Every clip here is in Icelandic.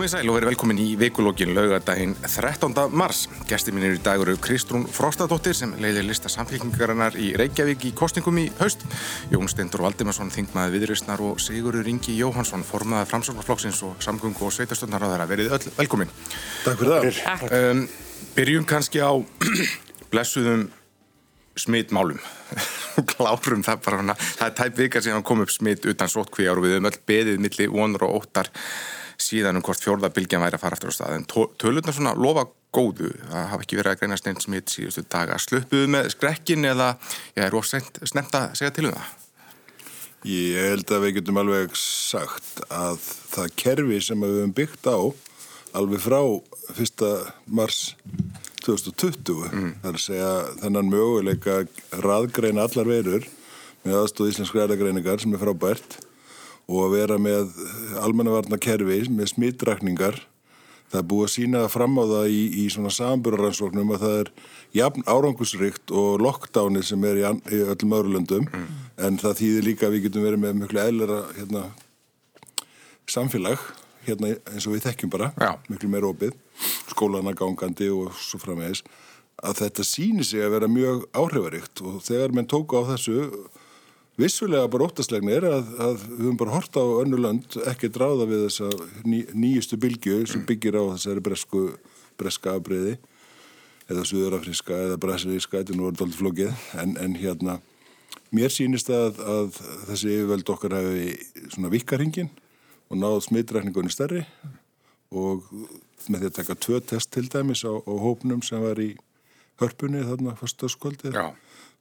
Komið sæl og verið velkomin í vikulógin laugadaginn 13. mars. Gæsti mín er í dag eru Kristrún Frostadóttir sem leiðir lista samfélkingarinnar í Reykjavík í kostningum í haust. Jón Stendur Valdimarsson, þingmaði viðristnar og Sigurður Ingi Jóhansson, formaði framsóknarflokksins og samgöngu og sveitastöndar á þeirra. Verið öll velkomin. Takk fyrir það. Um, byrjum kannski á blessuðum smittmálum. Klárum það bara hana. Það er tæp vika síðan kom upp smitt utan sótkvíjar og við höfum öll beðið milli vonur og óttar síðan um hvort fjórðabilgjan væri að fara aftur á stað en tölurna svona lofa góðu það hafa ekki verið að greina sneint smitt síðustu daga sluppuðu með skrekkin eða ég er ósent snemt að segja til um það Ég held að við getum alveg sagt að það kerfi sem við höfum byggt á alveg frá 1. mars 2020 mm. þar að segja þennan möguleika raðgreina allar verur með aðstóð íslenskri erðagreiningar sem er frábært og að vera með almennavarnakerfi með smittrakningar það er búið að sína fram á það í, í svona samburaransóknum að það er jafn árangusrikt og lockdownið sem er í, í öllum öðrulöndum mm. en það þýðir líka að við getum verið með mjög eðlera hérna, samfélag hérna, eins og við þekkjum bara Já. mjög meira opið, skólana gangandi og svo framvegis að þetta síni sig að vera mjög áhrifaríkt og þegar menn tóku á þessu vissulega bara óttaslegnir að, að við höfum bara horta á önnu lönd ekki dráða við þessa ný, nýjustu bylgju sem byggir á þessari bresku, breska afbreyði eða suðurafriska eða brasiríska, þetta er nú orðið alltaf flókið en, en hérna mér sýnist að, að þessi yfirveld okkar hefði svona vikarhingin og náð smittrækningunni stærri og með því að taka tvö test til dæmis á, á hópnum sem var í hörpunni þarna fyrsta skvöldið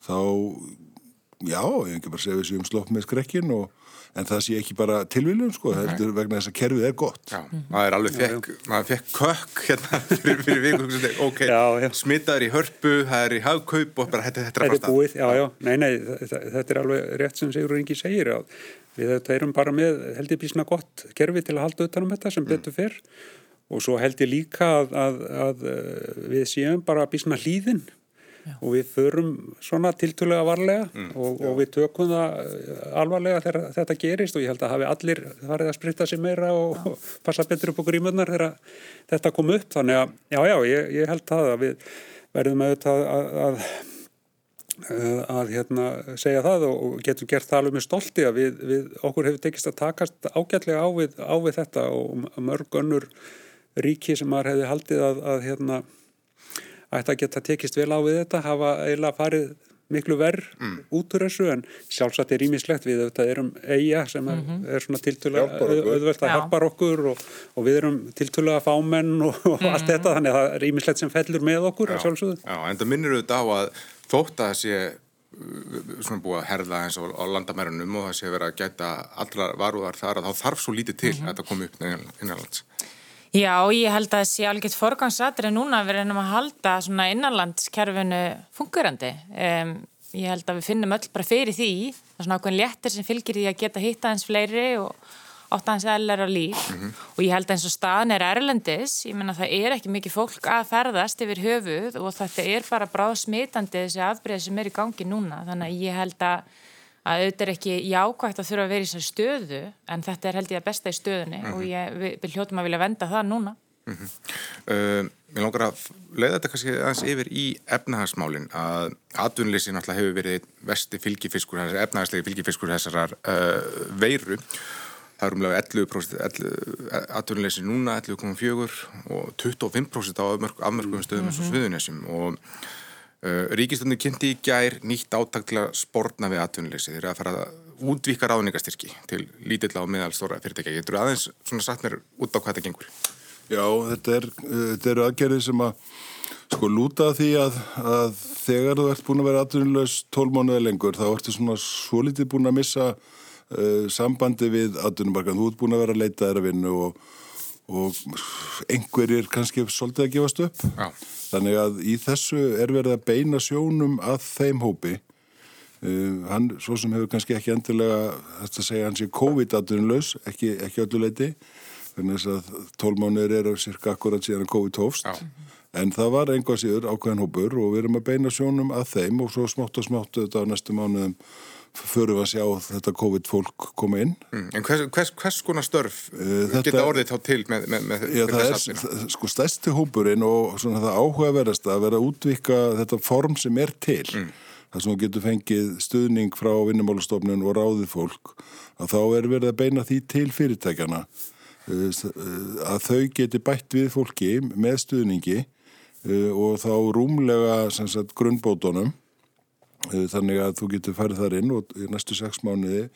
þá já, ég hef ekki bara segið þessu um slopp með skrekkin og en það sé ekki bara tilviljum sko, okay. það er vegna þess að kerfið er gott. Já, maður er alveg fekk, maður fekk kökk hérna fyrir, fyrir vikum ok, smitaður í hörpu það er í hagkaup og bara þetta, þetta er að fasta búið, já, já, nei, nei, þetta er alveg rétt sem Sigur Ingi segir að við þetta erum bara með, held ég bísna gott kerfi til að halda utanum þetta sem mm. betur fyrr og svo held ég líka að, að, að við séum bara bísna hlýðin Já. og við förum svona tiltölulega varlega mm. og, og við tökum það eh, alvarlega þegar þetta gerist og ég held að hafi allir farið að spritta sér meira og, og passa betur upp á grímurnar þegar þetta kom upp þannig að já já ég, ég held það að við verðum auðvitað að, að, að, að hérna, segja það og getum gert það alveg með stolti að við, við okkur hefur tekist að takast ágætlega á við, á við þetta og mörg önnur ríki sem maður hefði haldið að hérna ætti að geta tekist vel á við þetta, hafa eiginlega farið miklu verð mm. út úr þessu en sjálfsagt er ímislegt við þetta erum eiga sem er, mm -hmm. er svona tiltölulega auðvöld að hjálpar okkur og, og við erum tiltölulega fámenn og, og mm. allt mhm. þetta þannig að það er ímislegt sem fellur með okkur Já, Já en það minnir auðvitað á að þótt að sé uh, svona búið að herða eins og á landamærunum og það sé verið að gæta allra varúðar þar að þá þarf svo lítið til -hmm. að þetta komi upp innanlands Já, ég held að það sé alveg forgangsatri núna að við reynum að halda svona innanlandskerfinu fungurandi. Um, ég held að við finnum öll bara fyrir því, það er svona ákveðin léttir sem fylgir því að geta hitta hans fleiri og átta hans eðlar á líf mm -hmm. og ég held að eins og staðan er erlendis, ég menna það er ekki mikið fólk að ferðast yfir höfuð og þetta er bara bráð smitandi þessi afbreyð sem er í gangi núna, þannig að ég held að að auðvitað er ekki jákvægt að þurfa að vera í þessari stöðu en þetta er held ég að besta í stöðunni mm -hmm. og ég vil hljóttum að vilja venda það núna mm -hmm. uh, Mér langar að leiða þetta kannski aðeins yfir í efnahagsmálin að atvinnleysi náttúrulega hefur verið vesti fylgifiskur, efnahagslegi fylgifiskur þessarar uh, veiru það er umlega 11% atvinnleysi núna 11,4 og 25% á afmörgum stöðum eins og sviðunessum og Ríkistöndin kynnti í gær nýtt áttak til að spórna við atvinnuleysi. Þeir eru að fara að útvíka ráðningastyrki til lítilla og meðalstóra fyrirtækja. Getur þú aðeins svona sagt mér út á hvað þetta gengur? Já, þetta, er, eru aðgerðið sem að sko lúta því að, að þegar þú ert búin að vera atvinnulegs tólmánuða lengur þá ertu svona svo litið búin að missa uh, sambandi við atvinnumarkan. Þú ert búin að vera að leita þeirra vinnu og, og einhverjir kannski svolítið að gefast upp. Já. Þannig að í þessu er verið að beina sjónum að þeim hópi. Uh, hann, svo sem hefur kannski ekki endilega, þetta segja hans er COVID-19-laus, ekki, ekki ölluleiti. Þannig að tólmánir eru cirka akkurat síðan COVID hófst. Já. En það var einhvað síður ákveðin hópur og við erum að beina sjónum að þeim og svo smátt og smátt þetta á næstu mánuðum förum við að sjá þetta COVID-fólk koma inn. Mm. En hvers, hvers, hvers konar störf Uh, þetta- geta orðið þá til með, með, með, Já, atvinnu? það- sko stærsti hópurinn og svona það áhugaverðast að vera að útvika þetta form sem er til. Það sem getur fengið stuðning frá vinnumálastofnun og ráðið fólk að þá er verið að beina því til fyrirtækjana uh, að þau geti bætt við fólki með stuðningi og þá rúmlega sagt, grunnbótunum Uh, þannig að þú getur farið þar inn og næstu sex mánuði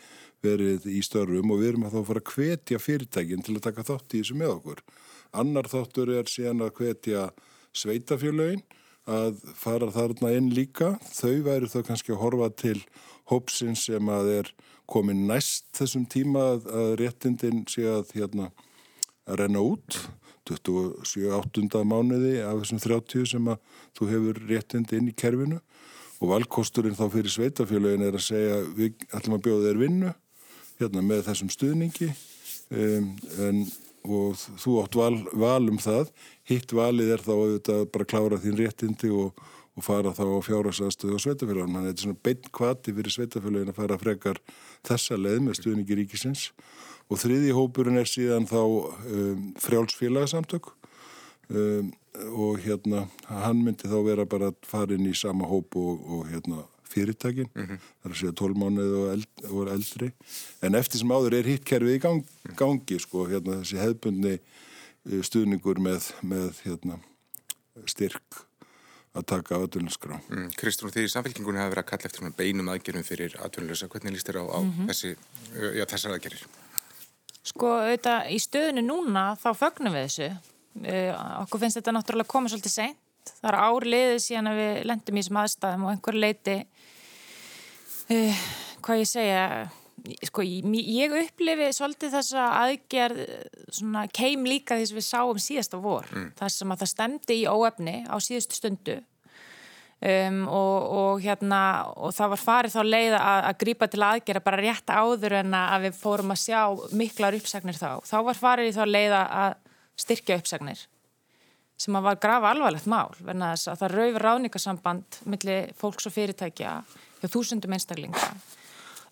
verið í störfum og við erum að þá fara að hvetja fyrirtækin til að taka þátt í þessu með okkur. Annar þáttur er síðan að hvetja sveitafjölögin að fara þarna inn líka. Þau væri þá kannski að horfa til hópsins sem að er komin næst þessum tíma að, að réttindin sé að hérna að renna út 27-8. mánuði af þessum 30 sem að þú hefur réttindi inn í kerfinu og valkosturinn þá fyrir sveitafélagin er að segja við ætlum að bjóða þér vinnu hérna með þessum stuðningi. Um, en, og þú átt val, val um það. Hitt valið er þá auðvitað bara að klára þín réttindi og, og fara þá á fjárhagsaðstöðu á sveitafélagin þannig að þetta er svona beinn kvati fyrir sveitafélagin að fara frekar þessa leið með stuðningi ríkisins. Og þriði hópurinn er síðan þá um, frjálsfélagsamtök um, og hérna hann myndi þá vera bara að fara inn í sama hóp og, og hérna fyrirtækin, það er að segja 12 mánuð og, eld, og eldri en eftir sem áður er hitt kerfið í gang, gangi sko, hérna þessi hefðbundni eh, stuðningur með, með hérna styrk að taka aðdölunskrá. Mm. Kristrún, því samfélkingunni hafa verið að kalla eftir svona beinum aðgerðum fyrir atvinnulösa. Hvernig líst þér á, á þessi, já, þessar aðgerðir? Sko, auðvitað, í stöðinu núna þá fögnum við þessu. Uh, okkur finnst þetta náttúrulega koma svolítið seint. Það er ár liðið síðan að við lendum í þessum aðstæðum og einhver leiti, uh, hvað ég segja, sko, ég, upplifi svolítið þessa aðgerð svona keim líka því sem við sáum síðasta vor. Það sem að það stemdi í óefni á síðustu stundu Um, og, og hérna og það var farið þá leið að, að grípa til aðgera bara rétt áður en að við fórum að sjá miklar uppsagnir þá þá var farið þá leið að styrkja uppsagnir sem að var grafa alvarlegt mál verna þess að það rauf ráningasamband millir fólks og fyrirtækja hjá þúsundum einstaklinga.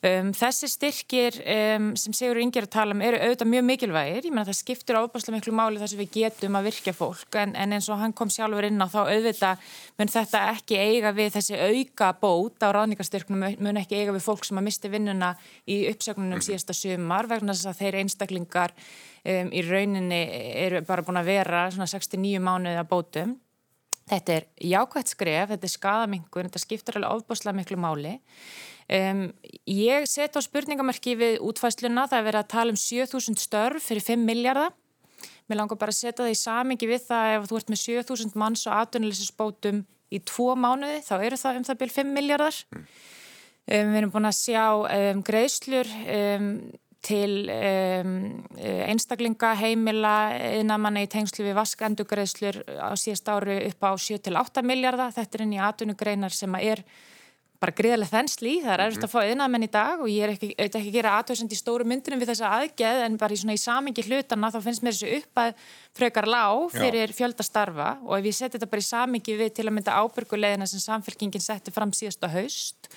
Um, þessi styrkir um, sem Sigur Inger að tala um eru auðvitað mjög mikilvægir, ég menna það skiptur ábærslega miklu máli þar sem við getum að virkja fólk en, en eins og hann kom sjálfur inn á þá auðvitað mun þetta ekki eiga við þessi auka bót á ráðningarstyrknum mun ekki eiga við fólk sem að misti vinnuna í uppsögnunum síðasta sumar vegna þess að þeir einstaklingar um, í rauninni eru bara búin að vera svona 69 mánuði að bótum. Þetta er jákvægt skref, þetta er skadamingur, þetta skiptur alveg ofbúslega miklu máli. Um, ég set á spurningamarki við útfæsluna, það er verið að tala um 7000 störf fyrir 5 miljardar. Mér langar bara að setja það í samingi við það ef þú ert með 7000 manns og atvinnuleysisbótum í tvo mánuði, þá eru það um það byrj 5 miljardar. Um, við erum búin að sjá um, greiðslur til einstaklinga, heimila, einamanna í tengslu við vaskendugreiðslur á síðast ári upp á 7-8 miljardar. Þetta er inn í atvinnugreinar sem er bara greiðarlega þensli, það er erfitt að fá yðnaðmenn í dag og ég er ekki, ekki að gera aðtöðsend í stóru myndunum við þessa aðgeð en bara í svona í samingi hlutana þá finnst mér þessu upp að frekar lág fyrir fjöldastarfa og ef ég seti þetta bara í samingi við til að mynda ábyrgulegina sem samfélkingin setti fram síðasta haust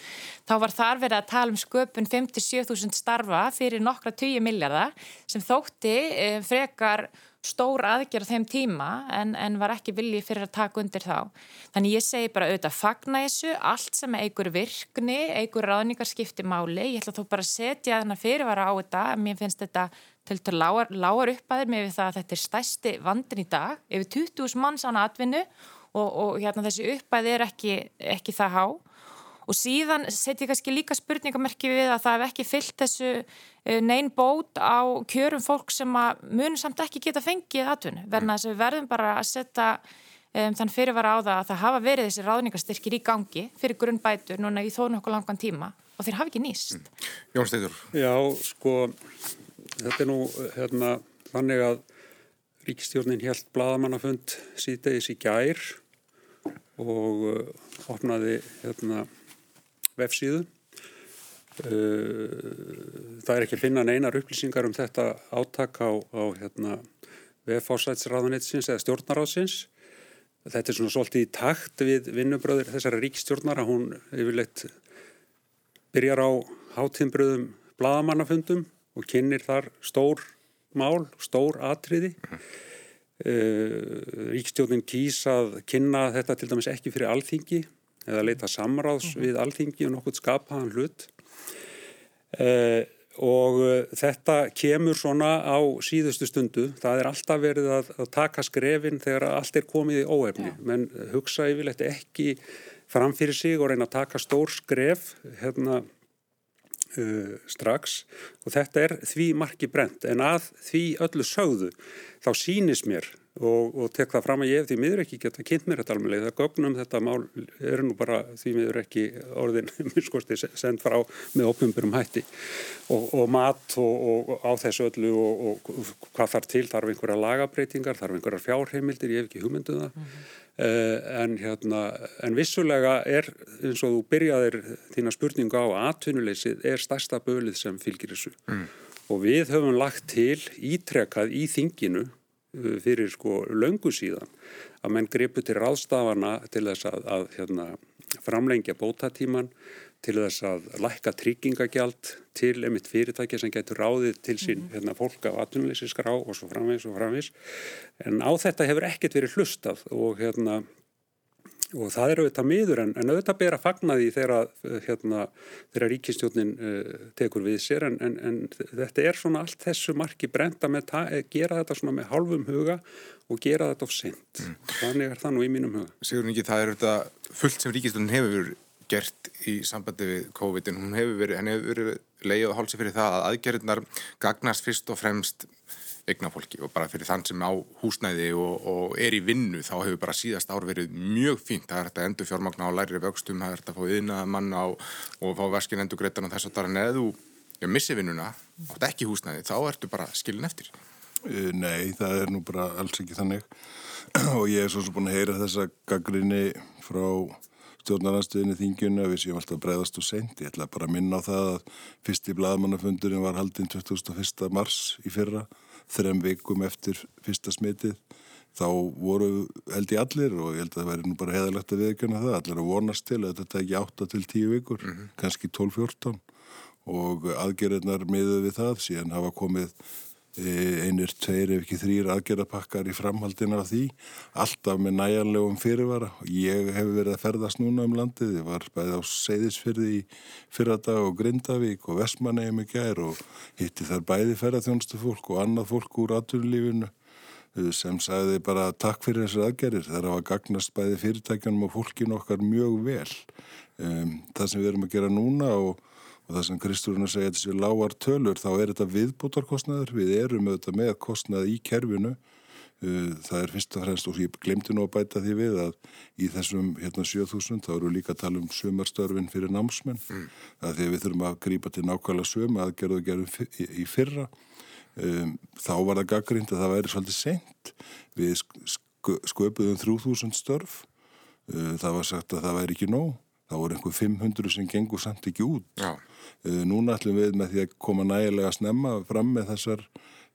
þá var þar verið að tala um sköpun 57.000 starfa fyrir nokkra 20 miljardar sem þótti eh, frekar stór aðgerð þeim tíma en, en var ekki viljið fyrir að taka undir þá. Þannig ég segi bara auðvitað fagna þessu, allt sem eigur virkni, eigur ráðningar skipti máli. Ég ætla þó bara að setja þarna fyrirvara á þetta, mér finnst þetta til til lágar, lágar uppaðir með það að þetta er stæsti vandin í dag, yfir 20.000 manns án atvinnu og, og hérna þessi uppaði er ekki, ekki það há. Og síðan setjum ég kannski líka spurningamerki við að það hef ekki fyllt þessu neyn bót á kjörum fólk sem að munum samt ekki geta fengið atvinnu. Verna þess að við verðum bara að setja um, þann fyrirvara á það að það hafa verið þessi ráðningarstyrkir í gangi fyrir grunnbætur núna í þó nokkuð langan tíma og þeir hafa ekki nýst. Jón Steidur. Já, sko, þetta er nú hérna, þannig að ríkistjórnin helt bladamannafund síðdegis í gær og uh, opnaði hérna vefsíðu. Það er ekki að finna neinar upplýsingar um þetta áttak á, á hérna, veffásætsraðunitsins eða stjórnaráðsins. Þetta er svona svolítið í takt við vinnubröður þessara ríkstjórnar að hún yfirleitt byrjar á hátimbruðum bladamannafundum og kynir þar stór mál, stór atriði. Uh, Ríkstjóðin kýs að kynna þetta til dæmis ekki fyrir alþingi eða leita samráðs mm -hmm. við alþingi og nokkur skapaðan hlut. Uh, og uh, þetta kemur svona á síðustu stundu. Það er alltaf verið að, að taka skrefin þegar allt er komið í óefni, ja. menn hugsa yfirleitt ekki framfyrir sig og reyna að taka stór skref hérna uh, strax og þetta er því marki brent en að því öllu sögðu þá sínis mér og, og tek það fram að ég því miður ekki geta kynnt mér þetta alveg það gögnum þetta mál eru nú bara því miður ekki orðin minnskosti send frá með opnumburum hætti og, og mat og, og á þessu öllu og hvað þarf til þarf einhverja lagabreitingar, þarf einhverja fjárheimildir ég hef ekki hugmynduð það mm -hmm. Uh, en, hérna, en vissulega er eins og þú byrjaðir þína spurningu á atvinnuleysið er stærsta bölið sem fylgir þessu mm. og við höfum lagt til ítrekað í þinginu fyrir sko löngu síðan að menn gripu til ráðstafana til þess að, að hérna, framlengja bótatíman til þess að lækka tryggingagjald til emitt fyrirtækja sem getur ráðið til sín mm -hmm. hérna, fólk af atvinnuleysinskrá og svo framvegs og framvegs en á þetta hefur ekkert verið hlustað og, hérna, og það er auðvitað miður en, en auðvitað ber að fagna því þegar, hérna, þegar ríkistjónin uh, tekur við sér en, en, en þetta er svona allt þessu marki brenda með að gera þetta svona með halvum huga og gera þetta of sent. Mm. Þannig er það nú í mínum huga. Sigur Ingi, það er þetta fullt sem ríkistjónin hefur gert í sambandi við COVID en hún hefur verið, henni hefur verið leið og hálsi fyrir það að aðgerðnar gagnast fyrst og fremst eignafólki og bara fyrir þann sem á húsnæði og, og er í vinnu þá hefur bara síðast ár verið mjög fínt. Það er þetta endur fjármagna á læri vöxtum það er þetta að fá yðnaða manna og fá verskin endur greitan og þess að það er neðu ja, missi vinnuna, átt ekki húsnæði þá ertu bara skilin eftir. Nei, það er nú bara alls ekki þannig. Og ég er svo svo búin að heyra þessa gaggrinni frá stjórnarnarstöðinni þingjunu að við séum alltaf breyðast og sent. Ég ætla bara að minna á það að fyrsti bladmannafundurinn var haldinn 21. mars í fyrra, þrem vikum eftir fyrsta smitið. Þá voru held í allir og ég held að það væri nú bara heðalegt að viðkjöna það. Allir að vonast til að þetta ekki 8 til 10 vikur, mm -hmm. kannski 12-14 og aðgerðnar miðuð við það síðan hafa komið einir, tveir ef ekki þrýr aðgerðapakkar í framhaldina af því alltaf með næjanlegum fyrirvara. Ég hef verið að ferðast núna um landið ég var bæðið á Seyðisfyrði í fyrradag og Grindavík og Vestmannegjum í gær og hitti þar bæði ferðarþjónstu fólk og annað fólk úr aturlífinu e, sem sagði bara takk fyrir þessar aðgerðir. Þar hafa gagnast bæði fyrirtækjanum og fólkinu okkar mjög vel. Um, það sem við erum að gera núna og og það sem segja að þessi lágar tölur þá er þetta viðbútarkostnaður við erum auðvitað með kostnað í kerfinu. Uh, það er fyrst og fremst og ég glemti nú að bæta því við að í þessum hérna 7000 þá eru líka að tala um sömarstörfin fyrir námsmenn. Mm. það því að við þurfum að grípa til nákvæmlega söm aðgerðu og gerum í fyrra. Um, þá var það gaggrind að það væri svolítið sent við sköpuðum 3000 störf. Uh, það var sagt að það væri ekki nóg þá voru einhver 500 sem gengur samt ekki út. Já. Eh, núna ætlum við með því að koma nægilega að snemma fram með þessar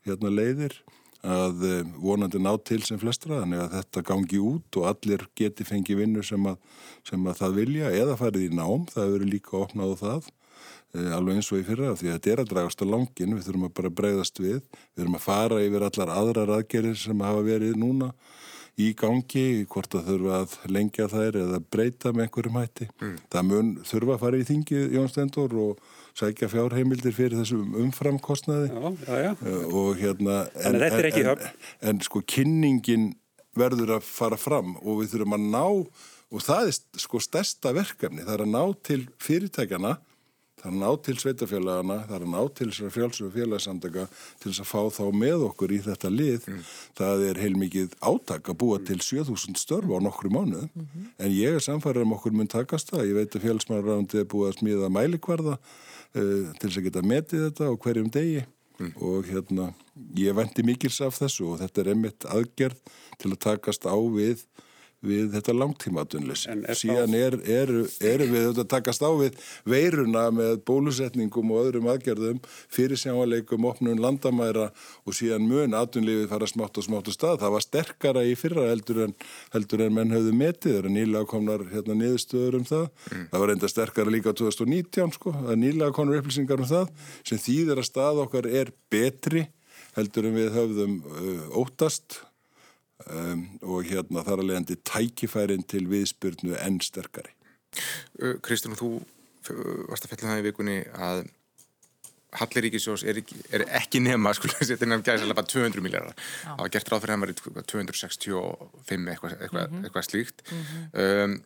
hérna, leiðir að eh, vonandi ná til sem flestra þannig að þetta gangi út og allir geti fengið vinnu sem að, sem að það vilja eða farið í nám, það eru líka opnað á það eh, alveg eins og í fyrra því að þetta er að dragast á langin, við þurfum að bara breyðast við, við þurfum að fara yfir allar aðrar aðgerir sem hafa verið núna í gangi, hvort það þurfa að lengja þær eða breyta með einhverjum hætti. Mm. Það mun þurfa að fara í þingið Jón Stendur og sækja fjárheimildir fyrir þessum umframkostnaði já, já, já. Eh, og hérna en, en, en, en sko kynningin verður að fara fram og við þurfum að ná og það er sko stærsta verkefni, það er að ná til fyrirtækjana Það er að ná til sveitafélagana, það er að ná til þessara fjálsöfu félagsamtaka til þess að fá þá með okkur í þetta lið. Mm. Það er heilmikið áttak að búa til 7000 störf á nokkru mánu mm -hmm. en ég er samfærið um okkur mun takast það. Ég veit að félagsmannarrándi er búið að smíða mælikvarða uh, til þess að geta metið þetta á hverjum degi mm. og hérna ég vendi mikils af þessu og þetta er einmitt aðgerð til að takast á við við þetta er Síðan er, er, er við þetta takast á við veiruna með bólusetningum og öðrum aðgerðum, fyrirsjáleikum, opnum landamæra og síðan mun atunlífið fara smátt og smátt og stað. Það var sterkara í fyrra heldur en, heldur en menn höfðu metið, það er nýlega komnar hérna, niðurstöður um það. Mm. Það var enda sterkara líka 2019 sko, það er nýlega komnar upplýsingar um það sem þýðir að stað okkar er betri heldur en við höfðum uh, óttast um, og hérna þar að leiðandi tækifærin til viðspyrnu enn sterkari. Kristján, þú varst að fjalla það í vikunni að Hallir Ríkisjós er er ekki nema sko, þetta er nefnilega bara 200 miljardar það var gert ráð fyrir að það var 265 eitthvað, eitthvað, mm -hmm. eitthvað slíkt mm -hmm. um,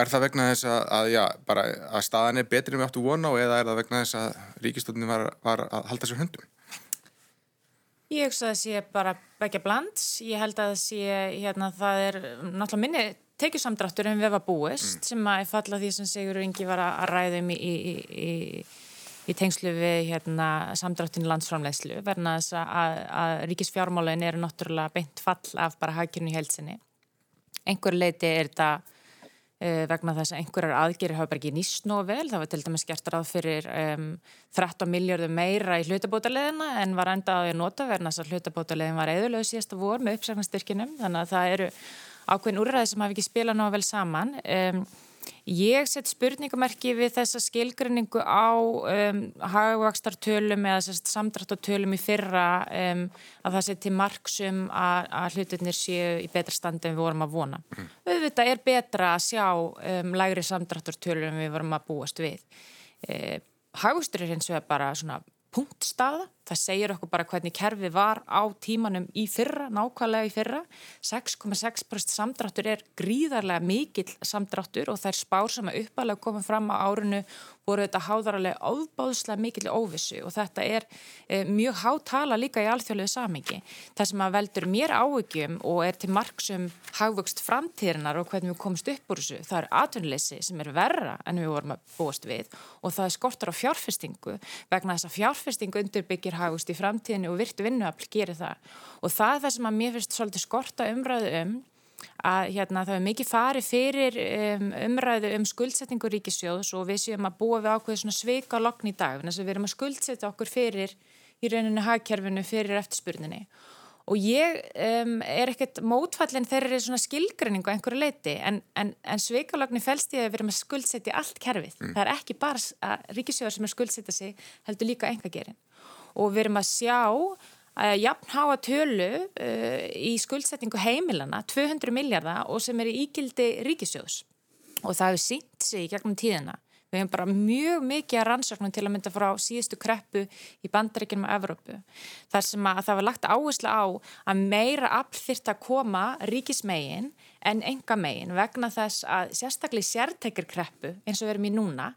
er það vegna þess að, að, já, bara, að staðan er betri en við áttu vona og eða er það vegna þess að Ríkistóttin var, var að halda sér höndum? Ég hugsa að það sé bara begja bland. Ég held að það sé, hérna, það er náttúrulega minni tekjusamdráttur en við var búist mm. sem að falla því sem Sigur Ingi var að ræðum í, í, í, í tengslu við hérna, samdráttinu landsframlegslu verna þess að, að ríkisfjármálun eru náttúrulega beint fall af bara hagkjörnu í helsinni. Engur leiti er þetta vegna þess að einhverjar aðgerir hafa bara ekki nýst nóg vel. Það var til dæmis gert ráð fyrir um, 13 miljardum meira í hlutabótaleðina en var enda að nota verna þess að hlutabótaleðin var eðulegu síðasta vor með uppsæknastyrkinum. Þannig að það eru ákveðin úrræði sem hafi ekki spilað nóg vel saman. Um, Ég set spurningamerki við þessa skilgrinningu á um, hagvakstartölum eða samdráttartölum í fyrra um, að það seti marksum að, að hlutunir séu í betra standi en við vorum að vona. Mm. Auðvitað er betra að sjá um, lægri samdráttartölum en við vorum að búast við. Eh, hagvakstur er hins vegar bara punktstaða. Það segir okkur bara hvernig kerfið var á tímanum í fyrra, nákvæmlega í fyrra. 6,6% samdráttur er gríðarlega mikill samdráttur og það er spár sem að uppalega koma fram á árinu voru þetta háðarlega áðbáðslega mikill óvissu og þetta er e, mjög hátala líka í alþjóðlegu samingi. Það sem að veldur mér áhugjum og er til marksum hagvöxt framtíðinar og hvernig við komumst upp úr þessu, það er atvinnleysi sem er verra en við vorum að búast við og það er skortur á fjárfestingu vegna þess að fjárfestingu undirbyggir hagvöxt í framtíðinu og virtu vinnuafl gerir það. Og það er það sem að mér finnst svolítið skorta umræðu um að hérna, það er mikið farið fyrir um, umræðu um skuldsettingu ríkisjóðs og við séum að búa við svona sveika lokn í dag, þannig að við erum að skuldsetja okkur fyrir í rauninu hagkerfinu fyrir eftirspurninni. Og ég um, er ekkert mótfallin þegar er svona skilgrinningu á einhverju leiti en, en, en sveikalogni fælst ég að við erum að skuldsetja allt kerfið, mm. það er ekki bara ríkisjóðar sem er skuldsetja sig heldur líka engagerin og við erum að sjá að jafn háa tölu uh, í skuldsettingu heimilana 200 miljardar og sem er í ígildi ríkisjóðs og það hefur sínt sig í gegnum tíðina. Við hefum bara mjög mikið að rannsóknum til að mynda frá síðustu kreppu í bandaríkinum á Evrópu þar sem að það var lagt áherslu á að meira afl þyrta að koma ríkismegin en enga megin vegna þess að sérstaklega sértekir kreppu eins og við erum í núna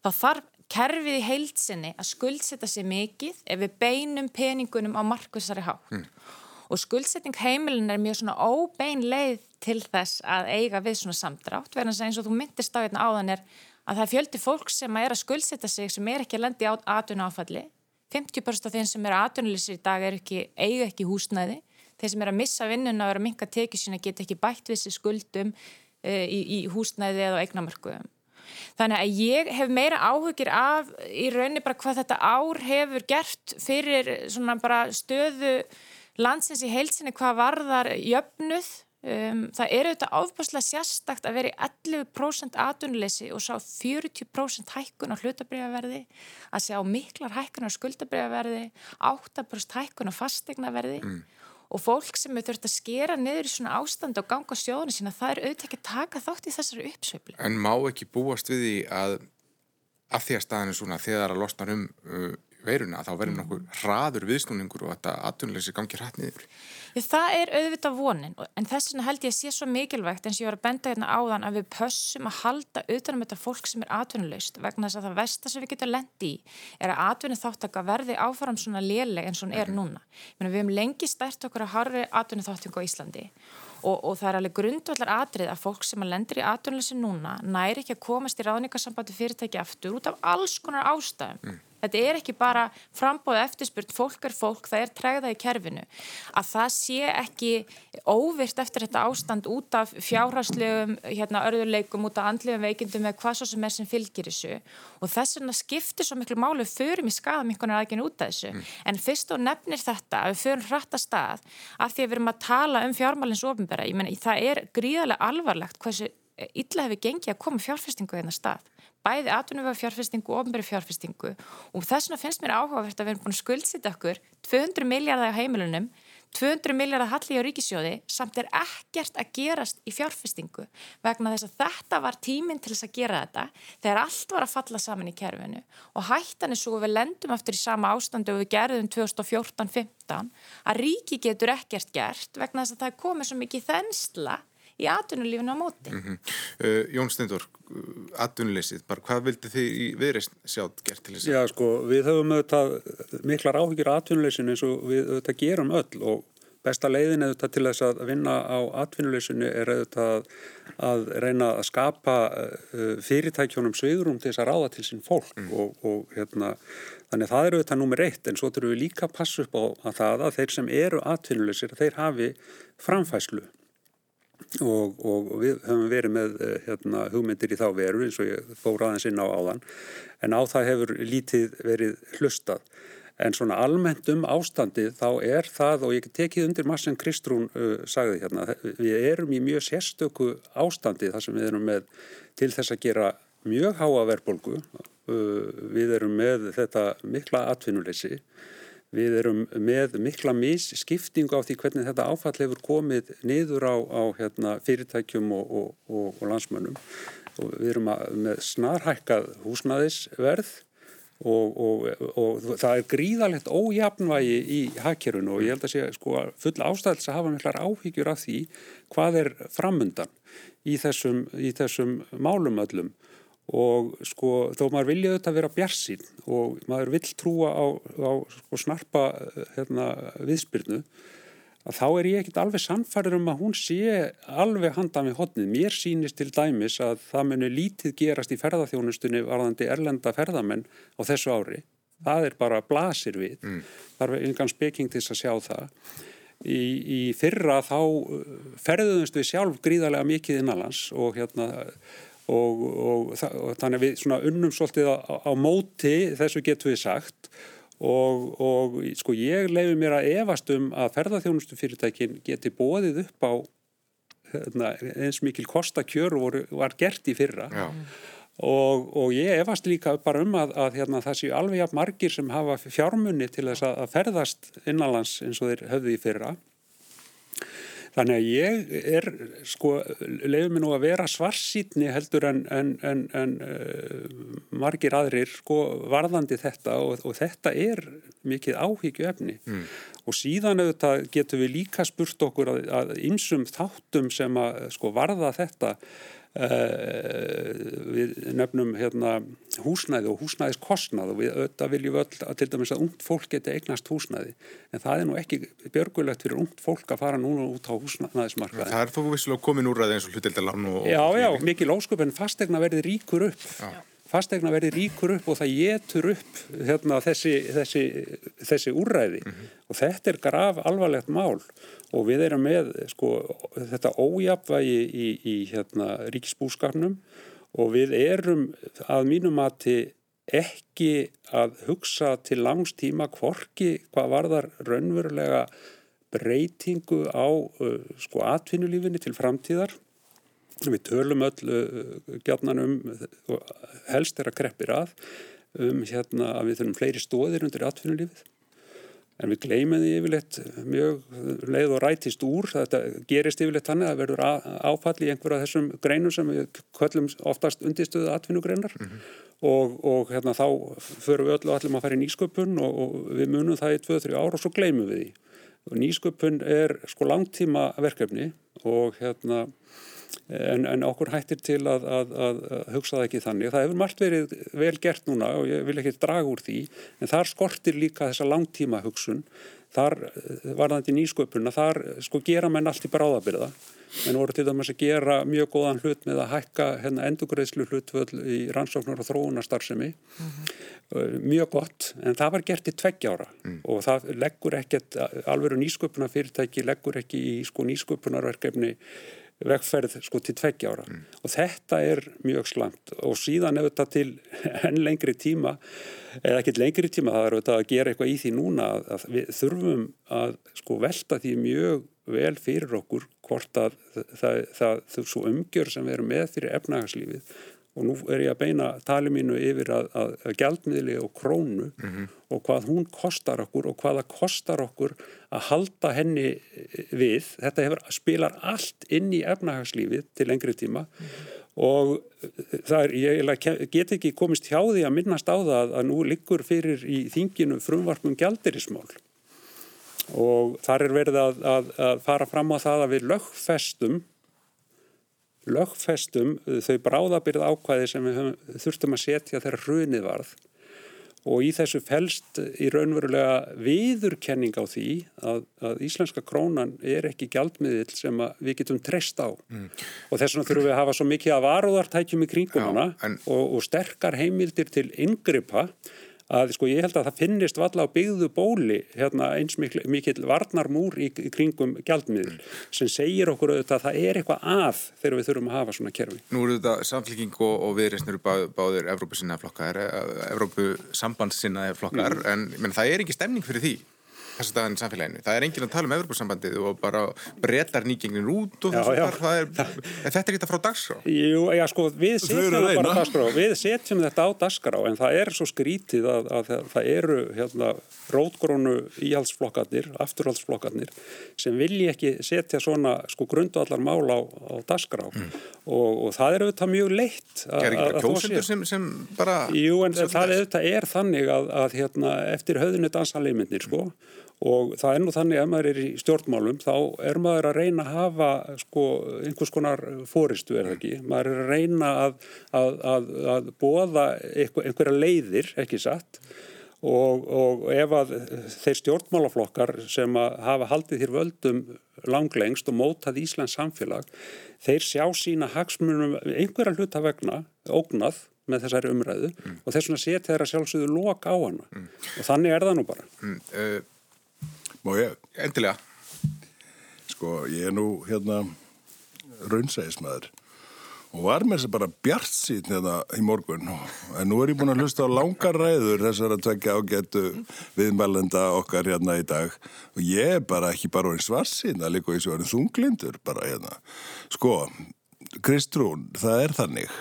þá þarf kerfið í heilsinni að skuldsetta sér mikið ef við beinum peningunum á markvissari hátt. Mm. Og skuldsetting heimilin er mjög svona óbein leið til þess að eiga við svona samdrátt, verðan að eins og þú myndist á hérna áðan er að það er fjöldi fólk sem er að skuldsetta sig sem er ekki að lendi á atvinna áfalli. 50% af þeim sem er aðtunlýsir í dag er ekki, eiga ekki húsnæði. Þeir sem er að missa vinnuna og er að minka tekið sína geta ekki bætt við sér skuldum e, í, í húsnæði eða eignamörkuðum. Þannig að ég hef meira áhugir af í rauninni bara hvað þetta ár hefur gert fyrir svona bara stöðu landsins í heilsinni hvað varðar jöfnuð. Um, það er auðvitað áfbáslega sérstakt að vera í 11% atunleysi og sá 40% hækkun á hlutabriðaverði, að sjá miklar hækkun á skuldabriðaverði, 8% hækkun á fastegnaverði. Mm og fólk sem er þurft að skera niður í svona ástand og ganga sjóðinu sína, það er auðvitað ekki að taka þátt í þessari uppsveifli. En má ekki búast við því að að því að staðinu svona þegar að losna um uh, veiruna þá verður nokkuð hraður viðsnúningur og þetta aðtunleysi gangi hratt niður. Það er auðvitað vonin en þess vegna held ég að sé svo mikilvægt eins og ég var að benda hérna áðan að við pössum að halda utanum þetta fólk sem er atvinnulegst vegna þess að það versta sem við getum lendi í er að atvinnu þáttaka verði áfram svona léleg og hún er núna. Menni, við hefum lengi stært okkur að harfi atvinnu þáttingu á Íslandi og, og það er alveg grundvallar atrið að fólk sem að lendir í atvinnuleysi núna næri ekki að komast í ráðningarsambandi fyrirtæki aftur út af alls konar ástæðum. Mm þetta er ekki bara frambóð eftirspurt, fólk er fólk, það er tregða í kerfinu, að það sé ekki óvirt eftir þetta ástand út af fjárhagslegum hérna, örðurleikum, út af andlegum veikindum eða hvað svo sem er sem fylgir þessu. Og þess vegna skiptir svo miklu málu förum í skadam einhvern veginn aðgjörn út af þessu. Mm. en fyrst og nefnir þetta að við förum hratt að stað af því að við erum að tala um fjármálins ofinbæra, ég menn það er gríðarlega alvarlegt hversu illa hefur gengið að koma fjárfestingu í þennan stað. Bæði atvinnumöfu fjárfestingu og ofnbæri fjárfestingu. Og þess vegna finnst mér áhugavert að við erum búin að skuldsita okkur 200 miljardar á heimilunum 200 miljardar halli á ríkisjóði samt er ekkert að gerast í fjárfestingu vegna þess að þetta var tíminn til þess að gera þetta þegar allt var að falla saman í kerfinu. Og hættan er svo að við lendum eftir í sama ástandu og við gerðum 2014-15 að ríki getur ekkert gert vegna þess að það er komið svo mikið þensla í atvinnulífinu á móti. Mm -hmm. uh, Jón Stendur, uh, atvinnuleysið, bara hvað vildi þið í viðreist sjátt gert til þess að? Já, sko, við höfum auðvitað miklar áhyggjur á atvinnuleysinu eins og við auðvitað gerum öll og besta leiðin auðvitað til þess að vinna á atvinnuleysinu er auðvitað að reyna að skapa uh, fyrirtækjónum sviðrum til þess að ráða til sín fólk mm. og, og hérna Þannig að það eru þetta nummer eitt en svo þurfum við líka að passa upp á að það að þeir sem eru atvinnuleysir þeir hafi framfæslu og, og við höfum verið með eh, hérna, hugmyndir í þá veru eins og ég fór aðeins inn á áðan. En á það hefur lítið verið hlustað. En svona almennt um ástandið þá er það og ég tekið undir maður sem Kristrún uh, sagði hérna við erum í mjög sérstöku ástandið þar sem við erum með til þess að gera mjög háa verbolgu uh, við erum með þetta mikla atvinnuleysi Við erum með mikla misskiptingu á því hvernig þetta áfall hefur komið niður á, á hérna, fyrirtækjum og, og, og, og landsmönnum. Við erum að, með snarhækkað húsnæðisverð og það er gríðalegt ójafnvægi í hakkerun og ég held að sé sko, full ástæðis að hafa miklar áhyggjur af því hvað er framundan í þessum, í þessum málum öllum og sko þó maður vilja auðvitað vera bjarsinn og maður vill trúa á, á sko, snarpa hérna, viðspyrnu að þá er ég ekkit alveg samfærður um að hún sé alveg handa með hodnið. Mér sýnist til dæmis að það muni lítið gerast í ferðarþjónustunni varðandi erlenda ferðamenn á þessu ári. Það er bara blasir við. Mm. Það er einhvern speking til þess að sjá það. Í, í fyrra þá ferðuðumst við sjálf gríðarlega mikið innanlands og hérna og, og, og þannig að við svona unnum svolítið á, á móti þessu getur við sagt. Og, og sko ég leiði mér að evast um að ferðarþjónustu fyrirtækin geti bóðið upp á hérna, eins mikil kostakjör var gert í fyrra. Og, og ég efast líka bara um að, að hérna, það séu alveg jafn margir sem hafa fjármunni til þess að ferðast innanlands eins og þeir höfðu í fyrra Þannig að ég er, sko, leiður mér nú að vera svarsýtni heldur en, en, en, en uh, margir aðrir, sko, varðandi þetta og, og þetta er mikið áhyggju efni. Mm. Og síðan auðvitað getur við líka spurt okkur að, að einsum þáttum sem að, sko, varða þetta við nefnum hérna, húsnæði og húsnæðiskostnað og við auðvitað viljum öll að til dæmis að ungt fólk geti eignast húsnæði. En það er nú ekki björgulegt fyrir ungt fólk að fara núna út á húsnæðismarkaði Það er þó vissulega komin úr að eins og hlutildalann Já, já, mikið lósköp en fastegna verði ríkur upp já fastegna verið ríkur upp og það getur upp hérna, þessi, þessi, þessi úrræði mm -hmm. og þetta er graf alvarlegt mál og við erum með sko, þetta ójapvægi í, í hérna, ríkisbúskapnum og við erum að mínum mati ekki að hugsa til langs tíma hvorki hvað varðar raunverulega breytingu á uh, sko, atvinnulífinni til framtíðar Við tölum öll uh, gætnan um, helst er að kreppir að, um hérna að við þurfum fleiri stóðir undir atvinnulífið. En við gleymum því yfirleitt mjög leið og rætist úr. Þetta gerist yfirleitt þannig að það verður áfall í einhverja þessum greinum sem við köllum oftast undirstöðu atvinnugreinar mm -hmm. og, og hérna þá förum við öll og maður að fara í nýsköpun og, og við munum það í 2-3 ár og svo gleymum við því. Og nýsköpun er sko langtíma verkefni og hérna En, en okkur hættir til að, að, að hugsa það ekki þannig. Það hefur margt verið vel gert núna og ég vil ekki draga úr því en þar skortir líka þessa langtíma hugsun. Þar varðandi nýsköpuna, þar sko gera menn allt í bráðabyrða en voru til dæmis að gera mjög góðan hlut með að hækka hérna, endugreðslu hlutvöld í rannsóknar og þróunarstarfsemi mm -hmm. mjög gott en það var gert í tveggjára mm. og það leggur ekkert alvegur nýsköpuna fyrirtæki leggur ekki í sko, nýsköpunarverkefni vegferð sko til tveggjára mm. og þetta er mjög slamt og síðan ef þetta til enn lengri tíma eða ekkert lengri tíma það er auðvitað að gera eitthvað í því núna að við þurfum að sko velta því mjög vel fyrir okkur hvort að það, það, það, það svo umgjör sem við erum með fyrir efnagslífið og nú er ég að beina tali mínu yfir að, að, að gjaldmiðli og krónu mm -hmm. og hvað hún kostar okkur og hvaða kostar okkur að halda henni við. Þetta hefur, spilar allt inn í efnagslífið til lengri tíma mm -hmm. og það er, ég get ekki komist hjá því að minnast á það að nú liggur fyrir í þinginu frumvarpum gjaldirismál og þar er verið að, að, að fara fram á það að við lögfestum lögfestum þau bráðabyrð ákvæði sem við þurftum að setja þegar hrunið varð. Og í þessu felst í raunverulega viðurkenning á því að, að íslenska krónan er ekki gjaldmiðil sem við getum treyst á. Mm. og þess vegna þurfum við að hafa svo mikið að varuðartækjum í kringum hana og, og sterkar heimildir til yngripa að sko ég held að það finnist valla á byggðu bóli hérna, eins mikil, mikil varnarmúr í, í kringum gjaldmiðl sem segir okkur auðvitað að það er eitthvað að þegar við þurfum að hafa svona kerfi. Nú eru þetta samfélking og, og viðreysnir bá, báðir Evrópusinnaði flokkar, Evrópusambandssinnaði flokkar mm. en menn, það er ekki stemning fyrir því þess að í samfélaginu. Það er enginn að tala um Evropasambandið og bara breytar nýgengin út og þess að það er, er þetta ekki þetta frá dagskrá? Jú, já sko, við setjum þetta bara dagskrá, við setjum þetta á dagskrá en það er svo skrítið að, að það eru hérna rótgrónu íhaldsflokkarnir, afturhaldsflokkarnir sem vilji ekki setja svona sko grundu allar mál á, á dagskrá. Mm. og, og það er auðvitað mjög leitt að, Er ekki kjósendur sem, sem bara Jú, en það er, er þannig að, að hérna, eftir höfðinu dansanleimindir sko. Mm og það er nú þannig að maður er í stjórnmálum þá er maður að reyna að hafa sko einhvers konar fóristu er það ekki, maður er að reyna að, að, að, að bóða einhverja leiðir, ekki satt og, og ef að þeir stjórnmálaflokkar sem hafa haldið þér völdum langlengst og mótað Íslands samfélag þeir sjá sína hagsmunum einhverja hluta vegna ógnað með þessari umræðu mm. og þess vegna setja þeirra sjálfsögðu lok á hana mm. og þannig er það nú bara mm. uh, Má ég? Endilega. Sko, ég er nú hérna raunsæðismæður og var með þess að bara bjart síðan hérna í morgun en nú er ég búin að hlusta á langar ræður þessar að tvekja ágættu viðmælenda okkar hérna í dag og ég er bara ekki bara orðin svarsinn að líka í svo orðin þunglindur bara hérna. Sko, Kristrún, það er þannig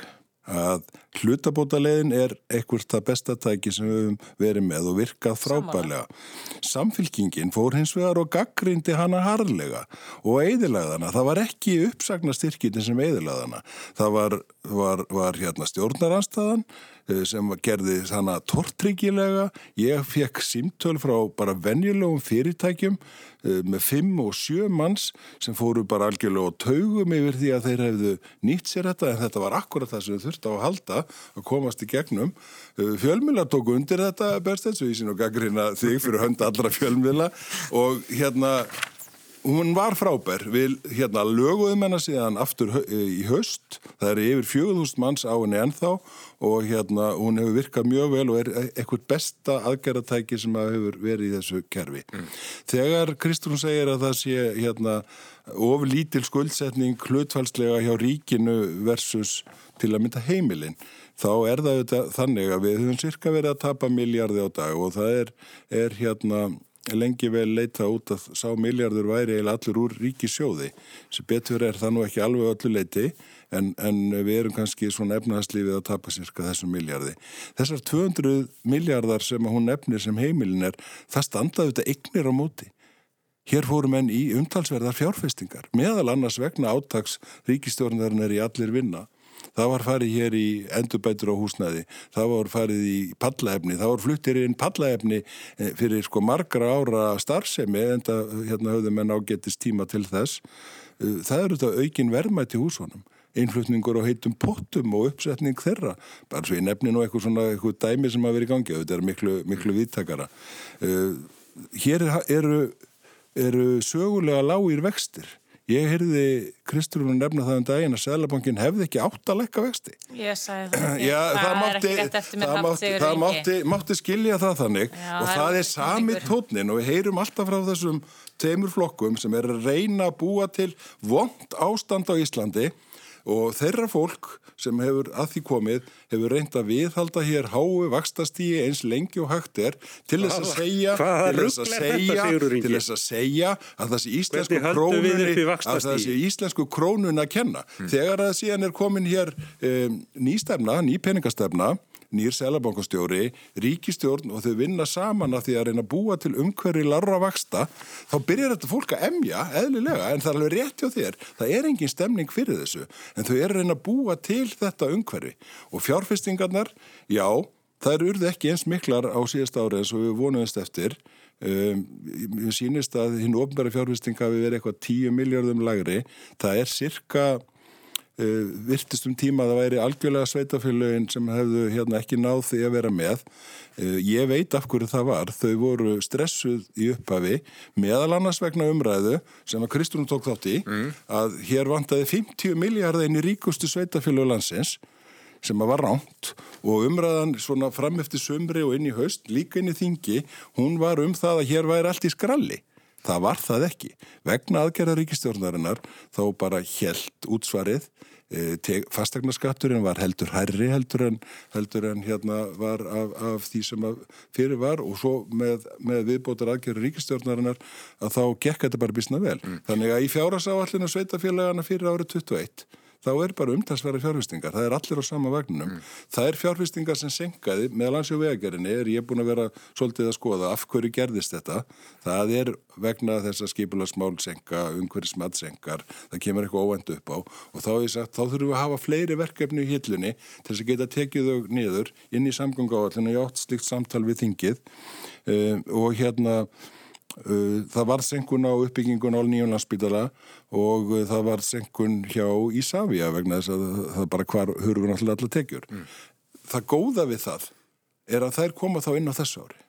að hlutabótalegin er eitthvað það besta tæki sem við höfum verið með og virkað frábælega. Samfylkingin fór hins vegar og gaggrindi hana harlega og eðilegðana. Það var ekki uppsagna styrkitin sem eðilegðana. Það var, var, var hérna stjórnaranstæðan Eh, sem gerði hana tortryggilega. Ég fekk símtöl frá bara venjulegum fyrirtækjum með fimm og sjö manns sem fóru bara algjörlega og taugum yfir því að þeir hefðu nýtt sér þetta en þetta var akkurat það sem þau þurfti á að halda að komast í gegnum. Eh, fjölmila tóku undir þetta berstens og ég sín og gaggrina þig fyrir hönd allra fjölmila og hérna hún var frábær. Við hérna löguðum hennar síðan aftur í höst það er yfir 4000 manns á henni ennþá og hérna hún hefur virkað mjög vel og er eitthvað besta aðgerratæki sem að hefur verið í þessu kerfi. Mm. þegar Kristún segir að það sé hérna of lítil skuldsetning hlutfælslega hjá ríkinu versus til að mynda heimilinn þá er það þannig að við höfum cirka verið að tapa miljardi á dag og það er, er hérna lengi vel leita út að sá miljardur væri eða allur úr ríkisjóði sem betur er það nú ekki alveg öllu leiti en, en við erum kannski svona efnahagslífið að tapa sérska þessum miljardi. Þessar 200 miljardar sem hún nefnir sem heimilin er, það standaði þetta eignir á móti. Hér fórum enn í umtalsverðar fjárfestingar, meðal annars vegna átags ríkistjórnarinn er í allir vinna það var farið hér í endurbætur á húsnæði, það var farið í pallaefni, það var fluttir inn pallaefni eh, fyrir sko margra ára starfsemi en það hérna höfðum en ágetist tíma til þess. Eh, það eru þetta aukin verðmætti húsunum innflutningur og heitum pottum og uppsetning þeirra. Bara svo ég nefni nú eitthvað svona eitthvað dæmi sem að vera í gangi þetta er miklu, miklu viðtakara. Uh, hér eru, eru sögulega lágir vextir Ég heyrði Kristrúnu nefna það um daginn að Sælabankin hefði ekki átt að lekka vexti. Ég sagði það. Já, það, það mátti, það mátti, það mátti, mátti skilja það þannig Já, og það er, er sami tónin og við heyrum alltaf frá þessum teimur flokkum sem er að reyna að búa til vond ástand á Íslandi og þeirra fólk sem hefur að því komið hefur reynd að viðhalda hér háu vakstastígi eins lengi og hægt er til þess að segja til þess að segja til þess að segja að þessi íslensku krónunni að þessi íslensku krónunni að kenna. Hmm. þegar að síðan er komin hér um, nýstefna, ný peningastefna nýr selabankastjóri, ríkistjórn og þau vinna saman að því að reyna að búa til umhverfi larra vaksta, þá byrjar þetta fólk að emja, eðlilega, en það er alveg rétt hjá þér. Það er engin stemning fyrir þessu, en þau er að reyna að búa til þetta umhverfi. Og fjárfestingarnar, já, það eru urði ekki eins miklar á síðast ári eins og við vonuðumst eftir. Um, ég sínist að hinn ofnbæri fjárfestinga við verið eitthvað 10 miljardum lagri. Það er cirka virtist um tíma að það væri algjörlega sveitafélögin sem hefðu hérna ekki náð því að vera með. Eh, ég veit af hverju það var. Þau voru stressuð í upphafi meðal annars vegna umræðu sem að Kristúnum tók þátt í mm. að hér vantaði 50 miljardar inn í ríkustu sveitafélög landsins sem að var ránt og umræðan svona fram eftir sömri og inn í haust, líka inn í þingi, hún var um það að hér væri allt í skralli. Það var það ekki. Vegna aðgerða ríkistjórnarinnar þá bara helt útsvarið e, fastegnaskatturinn var heldur hærri heldur en, heldur en hérna var af, af því sem fyrir var og svo með, með viðbótar aðgerða ríkistjórnarinnar að þá gekk þetta bara bísna vel. Mm. Þannig að í fjárasáallinu sveitafélagana fyrir árið 21 þá er bara umtalsverði fjárfestingar, það er allir á sama vagnunum. Mm. Það er fjárfestingar sem senkaði, meðal ansjó vegagerinni er ég búin að vera svolítið að skoða af hverju gerðist þetta. Það er vegna þess að skipula smál senka, umhverjir smatt senkar, það kemur eitthvað óvendu upp á og þá, sagt, þá þurfum við að hafa fleiri verkefni í hillunni til þess að geta tekið þau niður inn í samgöngu áallinu og átt slikt samtal við þingið um, og hérna það var senkun á uppbyggingun á nýjumlandsbytala og uh, það var senkun hjá Ísafja vegna þess að það bara hvar hurfur náttúrulega tekjur. Mm. Það góða við það er að þær koma þá inn á þessu ári.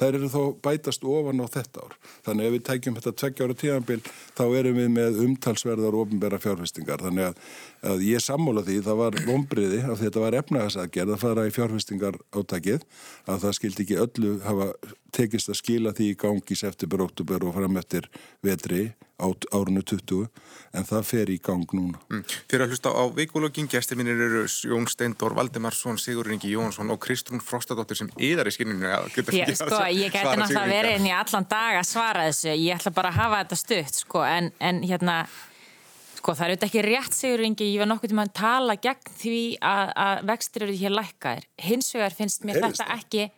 Þær eru þó bætast ofan á þetta ár. Þannig ef við tækjum þetta tveggja ára tíðanbíl þá erum við með umtalsverðar ofinbæra fjárfestingar. Þannig að, að ég sammála því það var því að þetta var efnaðasagerð að fara í fjárfestingar átækið að það skildi ekki öllu hafa tekist að skila því í gangi september, oktober og fram eftir vetri árunu 20 en það fer í gang núna. Mm. Fyrir að hlusta á vikulogin, gestir mínir eru Jón Steindor, Valdemarsson, Sigur Ingi Jónsson og Kristrún Frostadóttir sem yðar í skinninu að geta Já, sko, ég geti náttúrulega verið inn í allan dag að svara þessu, ég ætla bara að hafa þetta stutt sko, en, en hérna sko það eru þetta ekki rétt Sigur Ingi, ég var nokkuð til að tala gegn því að, að vextir eru hér lækkaðir, hins vegar finnst mér Heyrist þetta ekki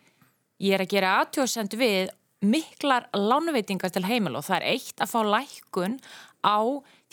ég er að gera aðtjóðsend við miklar lánveitingar til heimil og það er eitt að fá lækun á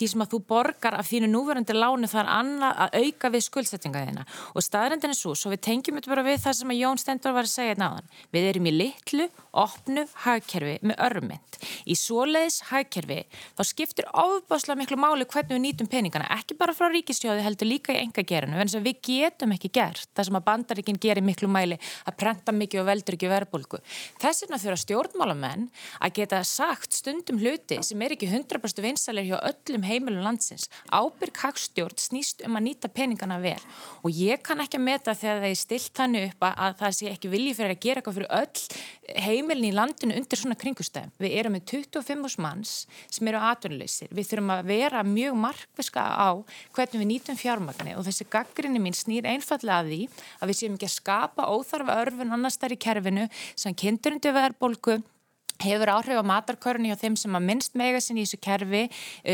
því sem að þú borgar af þínu núverandi lánu þar annað að auka við skuldsettinga þína og staðrendin er svo, svo við tengjum þetta bara við það sem að Jón Stendur var að segja náðan hérna við erum í litlu, opnu hagkerfi með örmynd. Í svoleiðis hagkerfi þá skiptir ofbáslega miklu máli hvernig við nýtum peningana ekki bara frá ríkistjóði heldur líka í enga gerinu en við getum ekki gert það sem að bandaríkinn gerir miklu mæli að prenta mikið og veldur ekki verbulgu. Þess vegna þurfa stjórnmálamenn að geta sagt stundum hluti sem er ekki 100% vinsalir hjá öllum heimilum landsins. Ábyrg hagstjórn snýst um að nýta peningana vel og ég kann ekki að meta þegar það er stilt þannig upp að það sé ekki vilji fyrir að gera eitthvað fyrir öll heimilin í landinu undir svona kringustæðum. Við erum með 25 manns sem eru atvinnuleysir. Við þurfum að vera mjög markviska á hvernig við nýtum fjármagni og þessi gaggrinni mín snýr einfallega að því að við séum ekki að skapa óþarfa örfun annars þar í kerfinu sem kynntur undir verðbólgu hefur áhrif á matarkörni og þeim sem að minnst mega sinni í þessu kerfi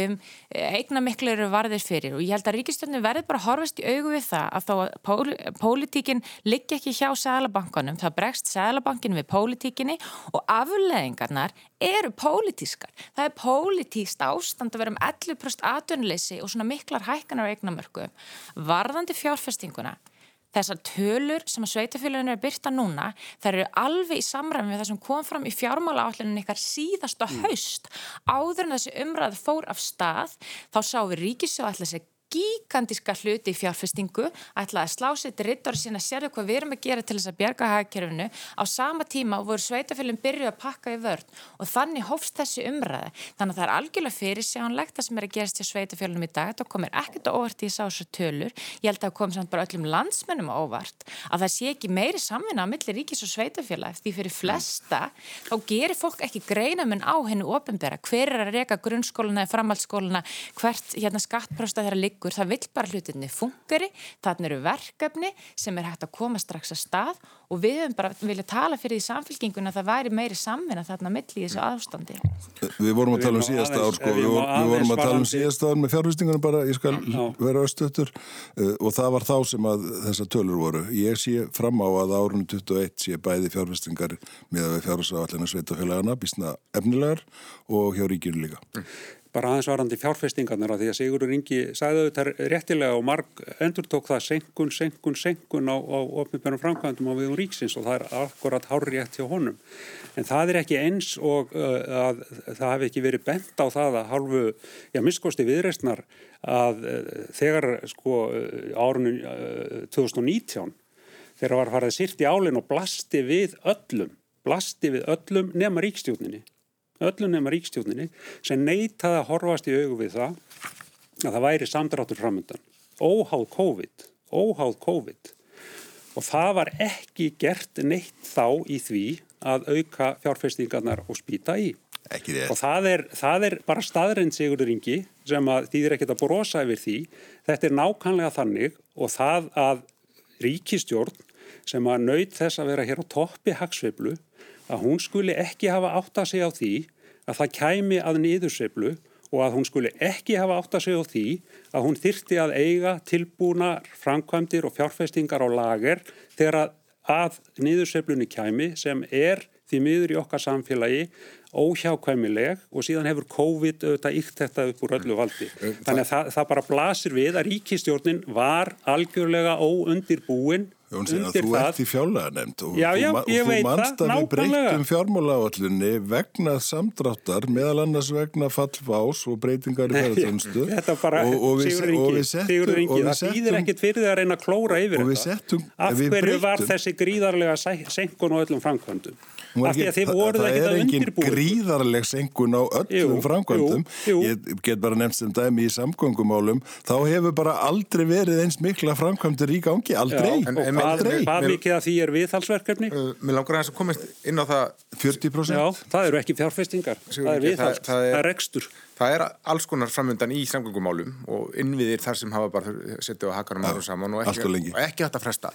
um, eigna miklu eru varðir fyrir og ég held að ríkistöndin verður bara horfast í augu við það að þó að pól, pólitíkin liggi ekki hjá Sælabankanum, það bregst Sælabankin við pólitíkinni og afleðingarnar eru pólitískar. Það er pólitíst ástand að vera um 11% atvinnleysi og svona miklar hækkanar á eignamörku. Varðandi fjárfestinguna þessar tölur sem að sveitafélaginu er byrta núna, það eru alveg í samræmi við það sem kom fram í fjármála áallinu ykkar síðasta haust. Áður en þessi umræð fór af stað þá sáum við ríkisjóð alltaf sér gigantíska hluti í fjárfestingu ætlaði að slá sér til rittar sína sérðu hvað við erum að gera til þess að bjarga hagkerfinu. Á sama tíma voru sveitafélum byrju að pakka í vörð og þannig hófst þessi umræði þannig að það er algjörlega fyrirsjánlegt það sem er að gerast til sveitafélum í dag. Það komir ekkert óvart í þessu tölur. Ég held að það kom samt bara öllum landsmennum óvart að það sé ekki meiri samvinna á milli ríkis og sveitafélag því fyrir flesta þá gerir fólk ekki greina liggur, það vill bara hlutinni fungari, þannig eru verkefni sem er hægt að koma strax að stað og við höfum bara viljað tala fyrir því samfélkinguna að það væri meiri samvinna þarna mill í þessu aðstandi. Við vorum að tala um síðasta ár sko, við, við vorum að tala um síðasta ár með fjárhustingunum bara, ég skal vera östutur uh, og það var þá sem að þessa tölur voru. Ég sé fram á að árunum 21 sé bæði fjárhustingar með að fjárhusafallina sveitafélagana bísna efnilegar og hjá ríkinu líka. Bara aðeins varandi fjárfestingarnir að því að Sigurður Ingi sagði auðvitað réttilega og marg endur tók það senkun, senkun, senkun á, á ofnbjörnum framkvæmdum á viðum ríksins og það er akkurat hárriðett hjá honum. En það er ekki eins og uh, að það hefði ekki verið bent á það að hálfu, já miskosti viðreistnar að uh, þegar sko árunum uh, 2019 þegar var farið sýrt í álinn og blasti við öllum, blasti við öllum nema ríkstjóninni öllum nema ríkstjóninni sem neytaði að horfast í augu við það að það væri samdráttur framöndan óháð COVID óháð COVID. Og það var ekki gert neitt þá í því að auka fjárfestingarnar og spýta í. Og það er, það er bara staðrind Sigurður Ingi sem að þýðir ekkert að brosa yfir því. Þetta er nákvæmlega þannig og það að ríkistjórn sem að nöyð þess að vera hér á toppi hagsveiflu að hún skuli ekki hafa átt að segja á því að það kæmi að niðurseflu og að hún skuli ekki hafa átt að segja á því að hún þyrti að eiga tilbúnar framkvæmdir og fjárfestingar á lager þegar að, að niðurseflunni kæmi sem er því miður í okkar samfélagi óhjákvæmileg og síðan hefur COVID auðvitað ykt þetta upp úr öllu valdi. Þannig að það, það bara blasir við að ríkistjórnin var algjörlega óundirbúin Jón segir að þú ert í fjárlega nefnd og, já, já, og þú mannst að við breytum fjármálaállunni vegna samdráttar meðal annars vegna fallfás og breytingar í ferðarþjónstu og, og við settum það þýðir ekkit fyrir það að reyna að klóra yfir þetta. settum, af hverju var þessi gríðarlega senkun og öllum framkvæmdum af því að þið voruð ekkit að undirbúið Það er engin gríðarleg senkun á öllum framkvæmdum ég get bara nefnst um dæmi í samgöngumálum þá hefur bara aldrei verið eins mikla framkvæmdur í gangi, aldrei Já, hvað, hvað mikið af því er viðhalsverkefni? Uh, Mér langar að komast inn á það 40%? Já, það eru ekki fjárfestingar, það er viðhald, það, það er rekstur. Það er alls konar framöndan í samgöngumálum og innviðir þar sem hafa bara settið á hakanum árum saman og ekki, og ekki hægt að fresta.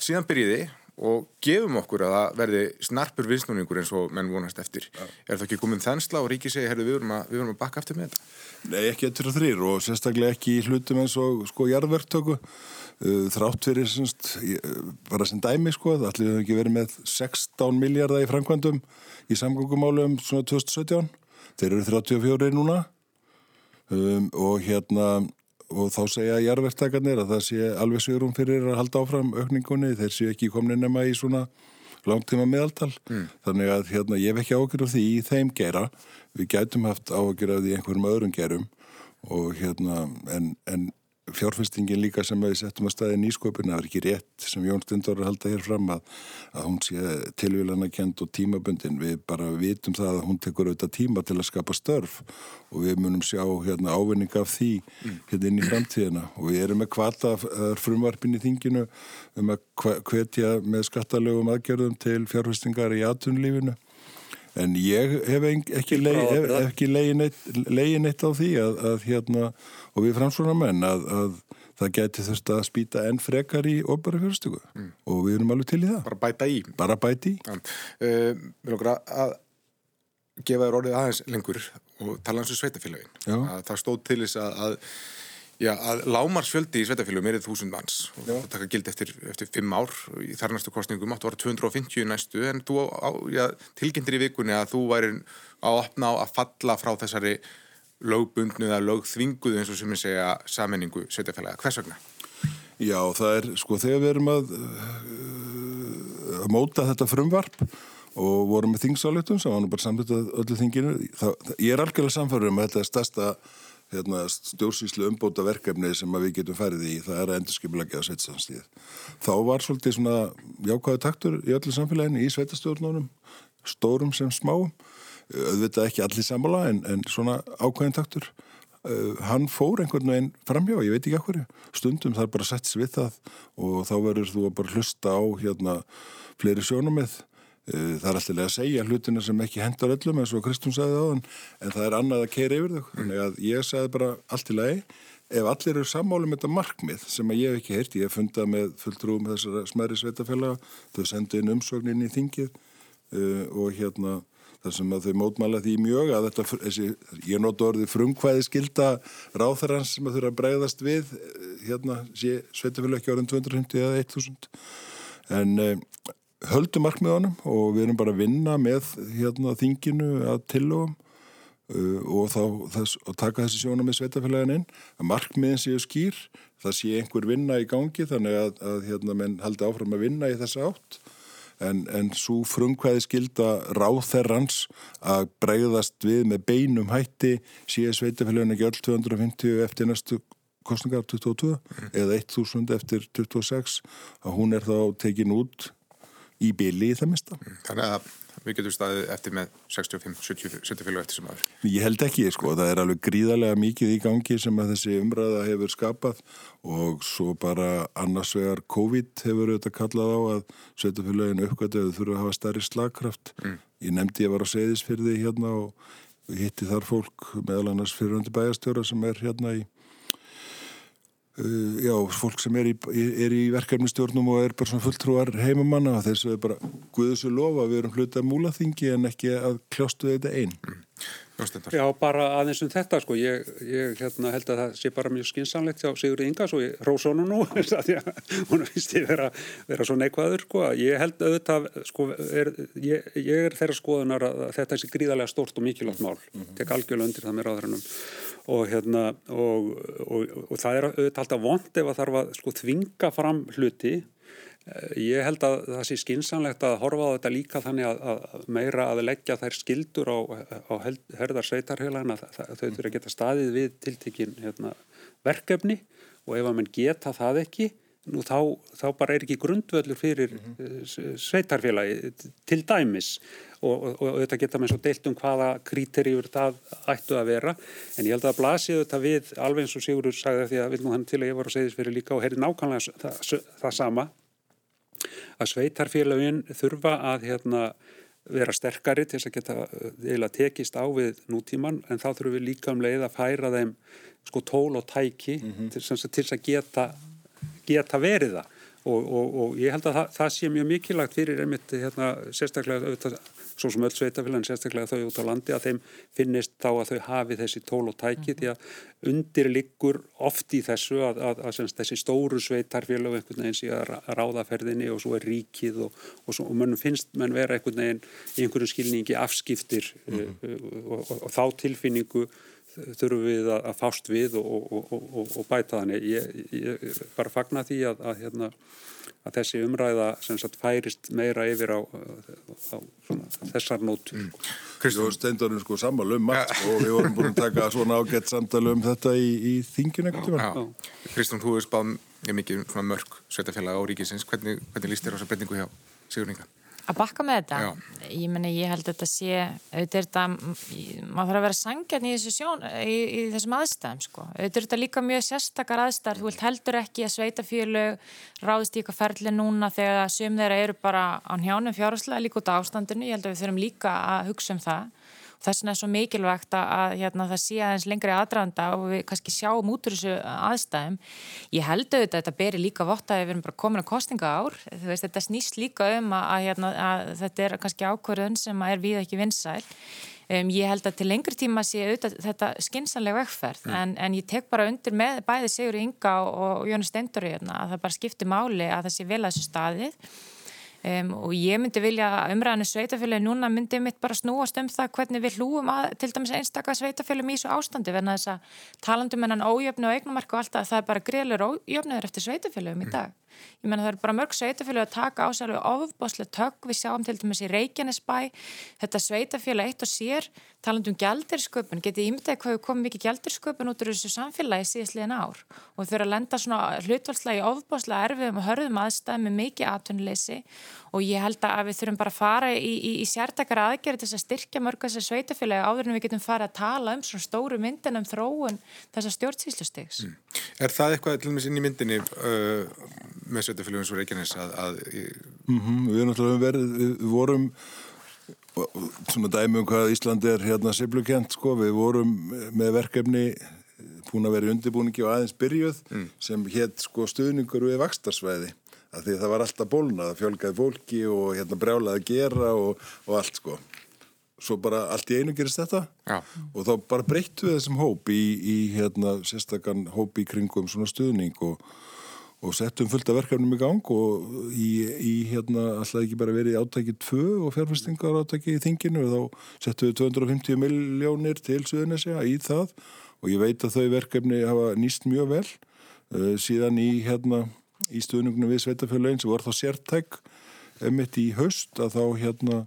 Síðan byrjiði og gefum okkur að það verði snarpur vinsnúningur eins og menn vonast eftir. Ja. Er það ekki komin þensla og ríki segi, herru, við vorum að bakka eftir með þetta? Nei, ekki eftir þrýr og sérstaklega ekki í hlutum eins og sko jarðverktöku uh, þrátt fyrir semst, bara sem dæmi sko, það ætlum við ekki verið með 16 miljardar í framkvæmdum í samgöngumálum svona 2017 þeir eru 34 núna um, og hérna og þá segja jarðverktakarnir að það sé alveg svörum fyrir að halda áfram aukningunni, þeir séu ekki komin nema í svona langtíma meðaltal. Mm. þannig að hérna, ég ekki ágjör af því í þeim gera. Við gætum haft ágjör af því einhverjum öðrum gerum og hérna en, en fjárfestingin líka sem við settum að staði nýsköpuna það er ekki rétt sem Jón Stendor halda hér fram að, að hún sé tilvílana kent og tímabundin. Við bara vitum það að hún tekur auðvitað tíma til að skapa störf og við munum sjá hérna, ávinning af því hérna inn í framtíðina. Og við erum með kvata frumvarpin í þinginu um að hvetja með skattalögum aðgerðum til fjárfestingar í atunlífinu En ég hef ekki legin eitt, á því að, að hérna, og við framsvona menn að, að það geti þurft að spýta enn frekar í óbæra fjörstöku mm. og við erum alveg til í það. Bara bæta í. Bara bæta í. Ja. Uh, að gefa þér orðið aðeins lengur og tala eins um sveitafélagin að það stóð til þess að, að Já, að lámarsfjöldi í sveitafélagum er þúsund manns og það taka gild eftir, eftir fimm ár í þar næstu kostningum áttu að vera 250 næstu en þú tilkynntir í vikunni að þú væri að opna á að falla frá þessari lögbundnu eða lögþvinguðu eins og sem ég segja sammenningu sveitafélaga. Hvers vegna? Já, það er sko þegar við erum að, að móta þetta frumvarp og vorum með þingsáleitum sem var nú bara samtættað öllu þinginu. Það, það, ég er algjörlega samfærður um að þetta er stærsta hérna, stjórnsýslu umbóta verkefni sem við getum færið í, það er að endurskipilegja á sveitsamstíð. Þá var svolítið svona jákvæðu taktur í öllu samfélaginu í sveitastjórnunum, stórum sem smáum, auðvitað ekki allir sammála en, en svona ákvæðin taktur. Uh, hann fór einhvern veginn framhjá, ég veit ekki ekkur, stundum það er bara sett svið það og þá verður þú að bara hlusta á hérna fleiri sjónumið það er alltaf að segja hlutina sem ekki hendar öllum eins og Kristún sagði á þann en það er annað að keira yfir þau. Þannig að ég sagði bara allt í lagi ef allir eru sammáli með þetta markmið sem að ég hef ekki heyrt, ég hef fundað með fulltrúum þessara smæri sveitafélaga þau sendu inn umsögnin í þingið uh, og hérna þar sem að þau mótmála því mjög að þetta, þessi, ég nótt orði frumkvæði skilda ráþarans sem að þurfa að bregðast við eh, hérna sveitafélag ekki árið 250 eða 1000 en höldum markmiðanum og við erum bara að vinna með hérna þinginu að tillögum uh, og, þá, þess, og taka þessi sjóna með sveitafélagin inn að markmiðin séu skýr það sé einhver vinna í gangi þannig að, að hérna menn haldi áfram að vinna í þessa átt en, en svo frumkvæði skilda ráþerrans að bregðast við með beinum hætti séu sveitafélagin ekki öll 250 eftir næstu kostningar 22 mm. eða 1000 eftir 26 að hún er þá tekin út í byli í það mista. Þannig að við getum staðið eftir með 65-70 fylg eftir sem aður. Ég held ekki, sko, það er alveg gríðarlega mikið í gangi sem að þessi umræða hefur skapað og svo bara annars vegar COVID hefur auðvitað kallað á að sveitafélaginu uppgötuðu þurfa að hafa stærri slagkraft. Mm. Ég nefndi ég var á Seyðisfyrði hérna og hitti þar fólk meðal annars fyrirhundi bæjastjóra sem er hérna í já, fólk sem er í, er í verkefnistjórnum og er bara svona fulltrúar heimamanna og þess að bara guðusu lofa að við erum hluti að múlaþingi en ekki að kljástu þetta einn mm. Já, bara aðeins um þetta sko, ég, ég hérna, held að það sé bara mjög skinsanlegt hjá Sigurði Ingas og ég rós honu nú því að hún finnst ég vera, vera svo neikvæður sko, ég held auðvitað sko, er, ég, ég er þeirra skoðunar að þetta er sér gríðarlega stórt og mikilvægt mál, mm -hmm. tek algjörlega undir það með ráðarannum og, hérna, og, og, og það er auðvitað alltaf vond ef að þarf að sko, þvinga fram hluti. Eh, ég held að það sé skinsanlegt að horfa á þetta líka þannig að, að meira að leggja þær skildur á, á herðar sveitarheilan að þau þurfa að geta staðið við tiltekinn hérna, verkefni. Og ef að mann geta það ekki nú þá, þá bara er ekki grundvöldur fyrir mm -hmm. sveitarfélagi til dæmis og, og, og þetta geta með svo deilt um hvaða kríterjur það ættu að vera en ég held að blasiðu þetta við alveg eins og Sigurður sagði því að við nú hann til að ég var að segja þess fyrir líka og heyrði nákvæmlega það, það sama að sveitarfélagin þurfa að hérna vera sterkari til þess að geta eiginlega tekist á við nútíman en þá þurfum við líka um leið að færa þeim sko tól og tæki mm -hmm. til þess að geta geta verið það og, og, og ég held að það, það sé mjög mikilvægt fyrir einmitt hérna, sérstaklega auðvitað, svo sem öll sveitafélagin sérstaklega þau út á landi að þeim finnist þá að þau hafi þessi tól og tæki því að undir liggur oft í þessu að, að, að, að þessi stóru sveitarfélag einhvern veginn sé að ráðaferðinni og svo er ríkið og, og, og mannum finnst mann vera einhvern veginn í einhverjum skilningi afskiptir mm -hmm. og, og þá tilfinningu þurfum við að, að fást við og, og, og, og bæta þannig. Ég, ég bara fagna því að, að, hérna, að þessi umræða sagt, færist meira yfir á, á svona, þessar nót. Mm. Kristján Steindorinn sko sammálu um margt og við vorum búin að taka svona ágætt samtali um þetta í, í þingin ekkert. Kristján, þú hefur spáð mikið mörg sveitafélag á ríkisins. Hvernig, hvernig líst þér á þessa breytingu hjá Sigur Inga? Að bakka með þetta Já. ég menna ég held að þetta sé auðvitað er þetta, maður þarf að vera sangjarn í, í, í þessum aðstæðum sko. auðvitað er þetta líka mjög sérstakar aðstæðar þú vilt heldur ekki að sveitafjölu ráðist í eitthvað ferli núna þegar sum þeirra eru bara á njánum fjárháslega líka út á ástandinu, ég held að við þurfum líka að hugsa um það þess vegna er svo mikilvægt að, að hérna, það sé aðeins lengri aðdraðanda og við kannski sjáum út úr þessu aðstæðum. Ég held auðvitað að þetta beri líka votta ef við erum bara komin á kostinga ár veist, þetta snýst líka um að, að, hérna, að þetta er kannski ákvörðun sem er við ekki vinsæl. Um, ég held að til lengri tíma sé auðvitað þetta skinsanlega vegferð mm. en, en ég tek bara undir með bæði Sigur Inga og, og Jónas Steindori hérna, að það bara skiptir máli að það sé vel að þessu staðið Um, og ég myndi vilja umræðinu sveitafélagi núna myndi mitt bara snúast um það hvernig við hlúum að til dæmis einstakka sveitafélagum í þessu ástandi verna þess að talandum hennan ójöfnu og eignumarku og allt að það er bara greiðlur ójöfnuður eftir sveitafélagum í dag. Ég menna það eru bara mörg sveitafélag að taka á sér ofbáslega tökk, við sjáum til dæmis í Reykjanesbæ, þetta sveitafélag eitt og sér, talandum gældirsköpun getið ímyndið hvað við komum mikið gældirsköpun út úr þessu samfélagi síðastliðin ár? Og þau eru að lenda svona hlutvalslega í ofbáslega erfiðum og hörðum aðstæðum með mikið atvinnuleysi og ég held að við þurfum bara að fara í, í, í sértakar aðgerði til að styrkja mörg þessar sveitafélagi áður en við getum fara að tala um svona stóru myndin um þróun þessar stjórnsýslustegs. Mm. Er það eitthvað til og með inn í myndinni uh, með sveitafélagum svo Reykjanes að... að mm -hmm, við erum náttúrulega verið, við vorum svona dæmi um hvað Ísland er hérna siflukent sko, við vorum með verkefni búin að vera í undirbúningi og aðeins byrjuð mm. sem hétt sko stuðningur við vakstarsvæði að því það var alltaf bólna, það fjölgaði fólki og hérna brjálaði að gera og, og allt sko. Svo bara allt í einu gerist þetta. Já. og þá bara breyttu við þessum hóp í, í hérna sérstakann hóp í kringum svona stuðning og, og settum fullt af verkefnum í gang og í, í hérna alltaf ekki bara verið átækið tvö og fjárfestingar átækið í þinginu og þá settum við 250 miljónir til Suðunesja í það. Og ég veit að þau verkefni hafa nýst mjög vel uh, síðan í hérna í stuðningunum við sveitafjölulegin sem voru þá sértæk emitt í haust að þá hérna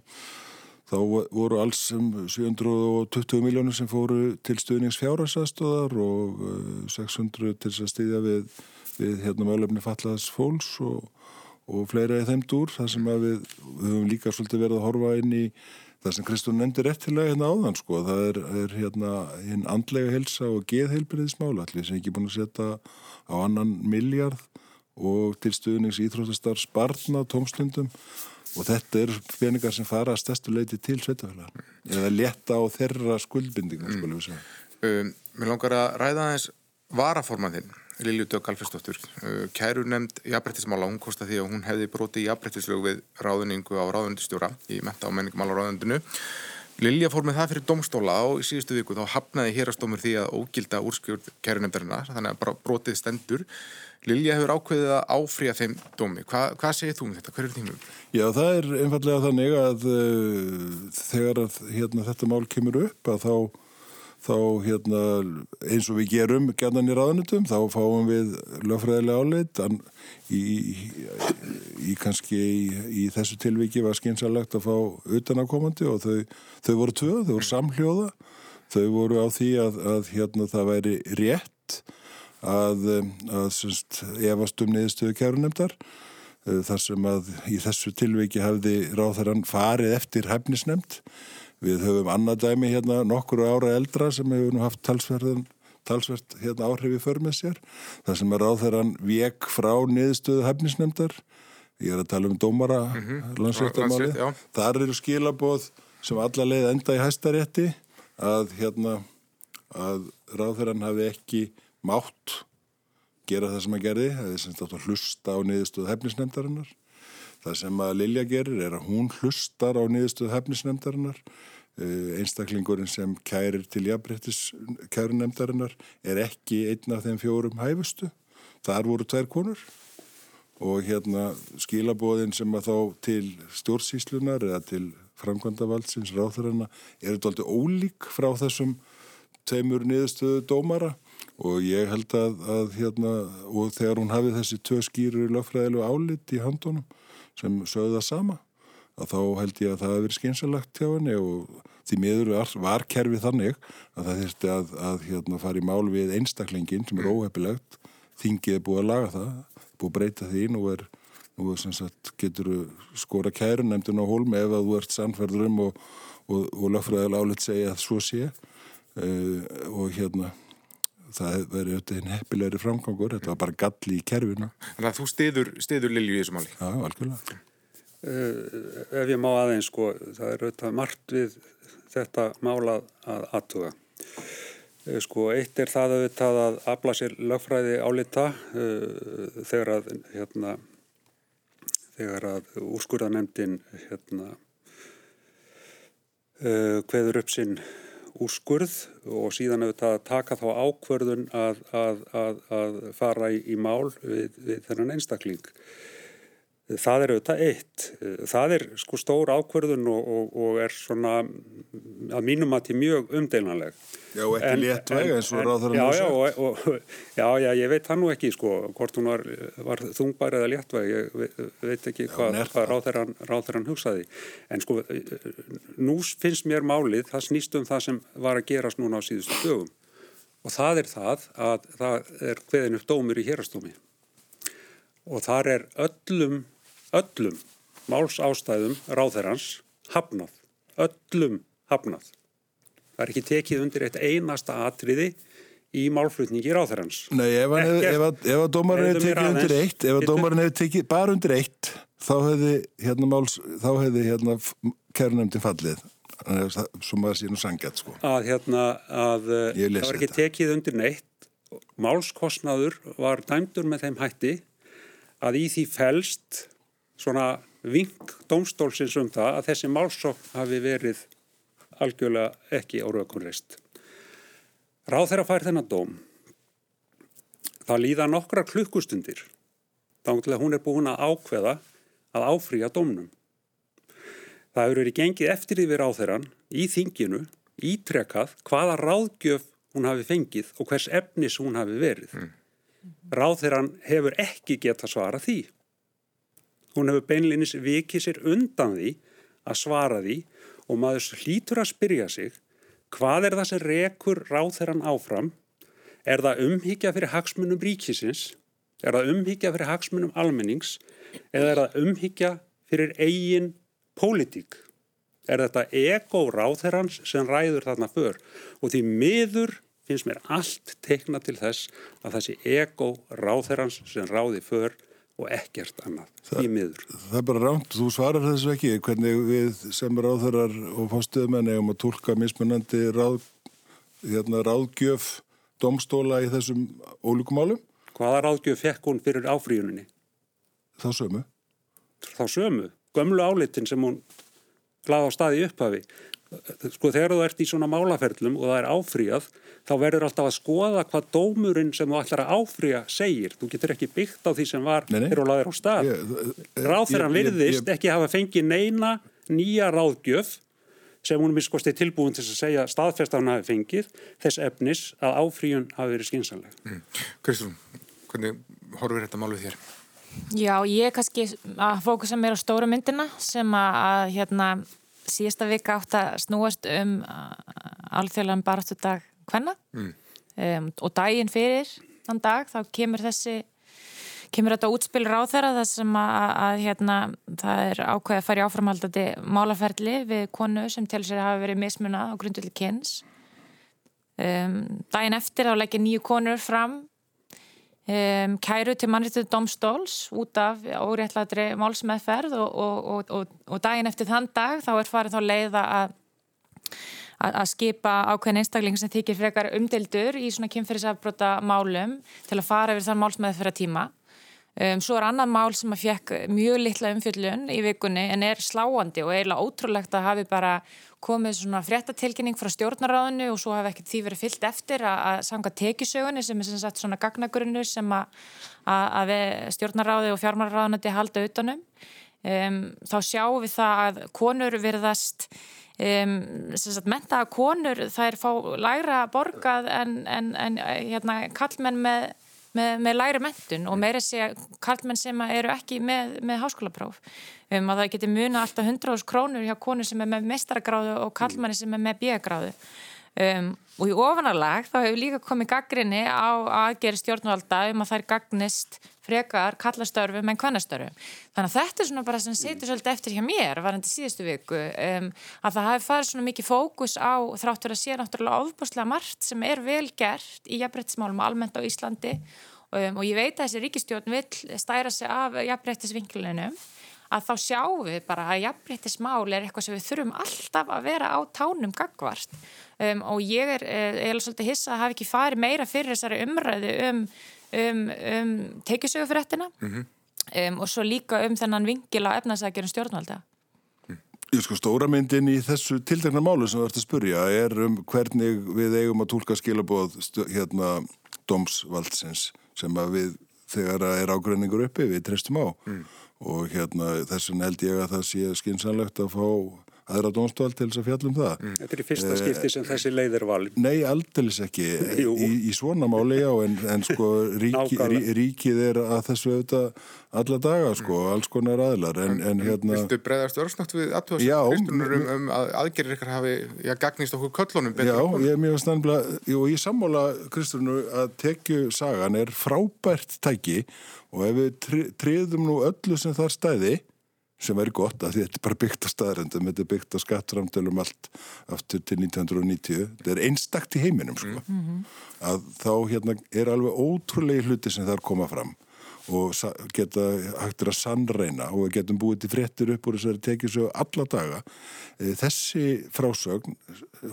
þá voru alls 720 um miljónir sem fóru til stuðnings fjárhæsastöðar og 600 uh, til að stýðja við, við hérna málefni fallaðs fólks og, og fleira í þeim dúr þar sem við, við höfum líka svolítið verið að horfa inn í það sem Kristún nefndir eftirlega hérna áðan sko, það er, er hérna hinn andlega helsa og geðheilbyrðismála allir sem ekki búin að setja á annan miljard og til stuðnings íþróttastarfs barna tómslundum og þetta er peningar sem fara að stærstu leiti til sveitafélagar eða leta á þeirra skuldbindingar mm. um, Mér langar að ræða aðeins varaformaninn Lilju Dögg Alfersdóttur uh, kæru nefnd jafnbrettismála, hún kosti því að hún hefði broti jafnbrettislög við ráðuningu á ráðundistjóra í metta og menningumála ráðundinu Lilja fór með það fyrir domstóla í síðustu viku þá hafnaði hérastómur því að ógilda úrskjórn kæru nefndarinnar þannig að bara brotið stendur Lilja hefur ákveðið að áfrýja þeim dómi. Hva, hvað segir þú um þetta? Hver er þínum? Já, það er einfallega þannig að uh, þegar að, hérna, þetta mál kemur upp að þá, þá hérna, eins og við gerum gætan í ráðanutum, þá fáum við lögfræðilega áleit í, í, í kannski í, í þessu tilviki var skynsalegt að fá utanákomandi og þau, þau voru tvö, þau voru samhljóða þau voru á því að, að hérna, það væri rétt að, að semst, efast um niðurstöðu kærunemdar eh, þar sem að í þessu tilviki hafði ráþarann farið eftir hefnisnemd. Við höfum annað dæmi hérna nokkur ára eldra sem hefur nú haft talsverðan talsvert hérna áhrifi för með sér þar sem að ráþarann vek frá niðurstöðu hefnisnemdar ég er að tala um dómara mm -hmm. landsréttamáli þar eru skilaboð sem alla leið enda í hæstarétti að hérna að ráþarann hafi ekki mátt gera það sem að gerði, það er semst að hlusta á niðurstöðu hefnisnefndarinnar. Það sem að Lilja gerir er að hún hlustar á niðurstöðu hefnisnefndarinnar. Eh, einstaklingurinn sem kærir til jafnbrettis kærunemdarinnar er ekki einn af þeim fjórum hæfustu. Þar voru tvær konur og hérna skilabóðin sem að þá til stjórnsíslunar eða til framkvæmdavaldsins ráþaranna er þetta aldrei ólík frá þessum tveimur niðurstöðu dómara og ég held að, að hérna, og þegar hún hafið þessi tvö skýru lögfræðilegu álit í handunum sem sögðu það sama að þá held ég að það hefði verið skynsalagt hjá henni og því miður var kerfið þannig að það þurfti að, að hérna, fara í mál við einstaklingin sem er mm. óhefilegt þingið er búið að laga það búið að breyta því. Nú er nú sagt, getur skora kæru nefndun á hólm ef að þú ert sannferður um og, og, og lögfræðilega álit segja að svo sé. Uh, og hérna það verið auðvitað einn heppilegri framgangur þetta var bara galli í kerfinu. Þannig að þú stiður, stiður Lilju í þessu máli? Já, algjörlega. Uh, Ef ég má aðeins sko, það er auðvitað margt við þetta mála að aðtuga uh, sko, eitt er það auðvitað að afla sér lögfræði álita uh, þegar að hérna, þegar að úrskurðanemdin hérna uh, hveður upp sinn úrskurð og síðan auðvitað taka þá ákverðun að, að, að, að fara í, í mál við, við þennan einstakling. Það er auðvitað eitt. Það er sko stór ákverðun og, og, og er svona að mínum að til mjög umdeinanleg. Já, ekki léttvæg eins og ráður hann já, já, og, já, já, ég veit það nú ekki sko, hvort hún var, var þungbær eða léttvæg, ég veit ekki hvað, hvað ráður hann, hann hugsaði. En sko, nú finnst mér málið, það snýst um það sem var að gerast núna á síðustu dögum. Og það er það að það er hveðin upp dómur í hérastómi. Og þar er öllum öllum málsástæðum ráðherrans hafnað, öllum hafnað. Það er ekki tekið undir eitt einasta atriði í málflutningi ráðherrans. Nei, ef, ef, ef, að dómarinn hefur tekið undir eitt, ef að dómarinn hefur tekið bara undir eitt, þá hefði hérna máls, þá hefði hérna kærnefndin fallið, sem maður sé nú sangjart sko. Að hérna, að það var ekki tekið undir neitt, málskostnaður var dæmdur með þeim hætti að í því fælst svona vink domstólsins um það að þessi málsókn hafi verið algjörlega ekki á raukunreist. Ráð þeirra fær þennan dóm. Það líða nokkra klukkustundir þá hún er búin að ákveða að áfrýja dómnum. Það hefur verið gengið eftir yfir ráð þeirran í þinginu ítrekkað hvaða ráðgjöf hún hafi fengið og hvers efnis hún hafi verið. Mm. Ráð þeirran hefur ekki geta svara því. Hún hefur beinlinis vikið sér undan því að svara því og maður hlýtur að spyrja sig hvað er það sem rekur ráð þeirran áfram? Er það umhyggja fyrir hagsmunum ríkisins? Er það umhyggja fyrir hagsmunum almennings? Eða er það umhyggja fyrir eigin pólitík? Er þetta ego ráð þeirrans sem ræður þarna för? Og því miður finnst mér allt teikna til þess að þessi ego ráð þeirrans sem ráði för og ekkert annað Þa, í miður. Það er bara ránt, þú svarar þessu ekki hvernig við sem ráðherrar og fórstöðumenn eigum að tólka mismunandi ráð, hérna, ráðgjöf domstóla í þessum ólíkumálum. Hvaða ráðgjöf fekk hún fyrir áfríuninni? Þá sömu. Þá sömu. Gömlu álitin sem hún glaði á staði upphafi sko þegar þú ert í svona málaferlum og það er áfríað þá verður alltaf að skoða hvað dómurinn sem þú ætlar að áfríja segir þú getur ekki byggt á því sem var þegar þú laðir á stað ráþeran virðist ekki hafa fengið neina nýja ráðgjöf sem hún er miskostið tilbúin til að segja staðfestan hafi fengið þess efnis að áfríjun hafi verið skynsanleg mm. Kristún, hvernig horfur þetta máluð þér? Já, ég er kannski að fókusa mér á stóra myndina sem að, að hérna síðasta vika átt að snúast um uh, alþjóðlega um baráttudag hvenna mm. um, og daginn fyrir þann dag þá kemur þessi kemur þetta útspil ráð þeirra þess sem að, að hérna, það er ákveð að fara í áframhaldandi málaferli við konu sem til sér hafa verið mismunað á grundvöldi kynns um, daginn eftir þá leggir nýju konur fram Um, kæru til mannréttu domstóls út af óréttlatri málsmeðferð og, og, og, og daginn eftir þann dag þá er farið þá leiða að, að, að skipa ákveðin einstakling sem þykir frekar umdildur í svona kynferðisafbrota málum til að fara yfir þann málsmeðferða tíma Um, svo er annan mál sem að fekk mjög litla umfjöldlun í vikunni en er sláandi og eiginlega ótrúlegt að hafi bara komið svona fréttatilkynning frá stjórnaráðinu og svo hafi ekkert því verið fyllt eftir að, að sanga tekisögunni sem er sem sagt svona gagnagrunnur sem að, að stjórnaráði og fjármáraráðunandi halda utanum. Um, þá sjáum við það að konur verðast um, menta að konur er fá lægra borgað en, en, en hérna, kallmenn með með, með læri mentun og meira sé að karlmenn sem eru ekki með, með háskólapróf. Um, að það geti muna alltaf 100.000 krónur hjá konu sem er með mestaragráðu og karlmenni sem er með bíagráðu um, og í ofanarlag þá hefur líka komið gaggrinni á aðgeri stjórnvalda um að er gagnist frekar kallastörfum en kvannastörfum. Þannig að þetta er svona bara sem setur svolítið eftir hjá mér varandi síðustu viku um, að það hafi farið svona mikið fókus á þráttur að sé náttúrulega ofbúslega margt sem er vel gert í jafnbrettismálum almennt á Íslandi um, og ég veit að þessi ríkistjórn vil stæra sig af jafnbrettisvinklunum að þá sjáum við bara að jafnbrettismál er eitthvað sem við þurfum alltaf að vera á tánum gagvart um, og ég er, er, er svolítið hissa að hafa ekki farið meira fyrir þessari umræðu um um, um tekjusögufrættina mm -hmm. um, og svo líka um þennan vingil á efnarsækjurum stjórnvalda. Mm. Ég sko stóra myndin í þessu tildekna málu sem þú ert að spurja er um hvernig við eigum að tólka skilabóð hérna domsvaldsins sem að við þegar að er ágreiningur uppi við treystum á mm. Og hérna þess vegna held ég að það sé skynsanlegt að fá aðra dómstól til þess að fjallum það. Mm. Þetta er í fyrsta skipti sem þessi leið er valin. Nei, aldeilis ekki. Í, í svona máli já, en, en sko ríki, rí, ríkið er að þessu auðvitað alla daga, sko, mm. alls konar aðlar. En, en hérna... Viltu breyðast örsnátt við aðtöðast kristunur um, um að aðgerir ykkur hafi, já, gagnist okkur köllunum betur? Já, ég er mjög stannbla, jú, ég sammála kristunur að tekju sagan er frábært tæki og ef við triðum nú öllu sem þar stæði sem væri gott að þetta er bara byggt á staðröndum þetta er byggt á skattframtölum allt aftur til 1990 þetta er einstakt í heiminum sko. mm -hmm. að þá hérna er alveg ótrúlega hluti sem þar koma fram og geta hægtir að sannreina og getum búið til fréttir upp úr þessari tekið svo alla daga e, þessi frásögn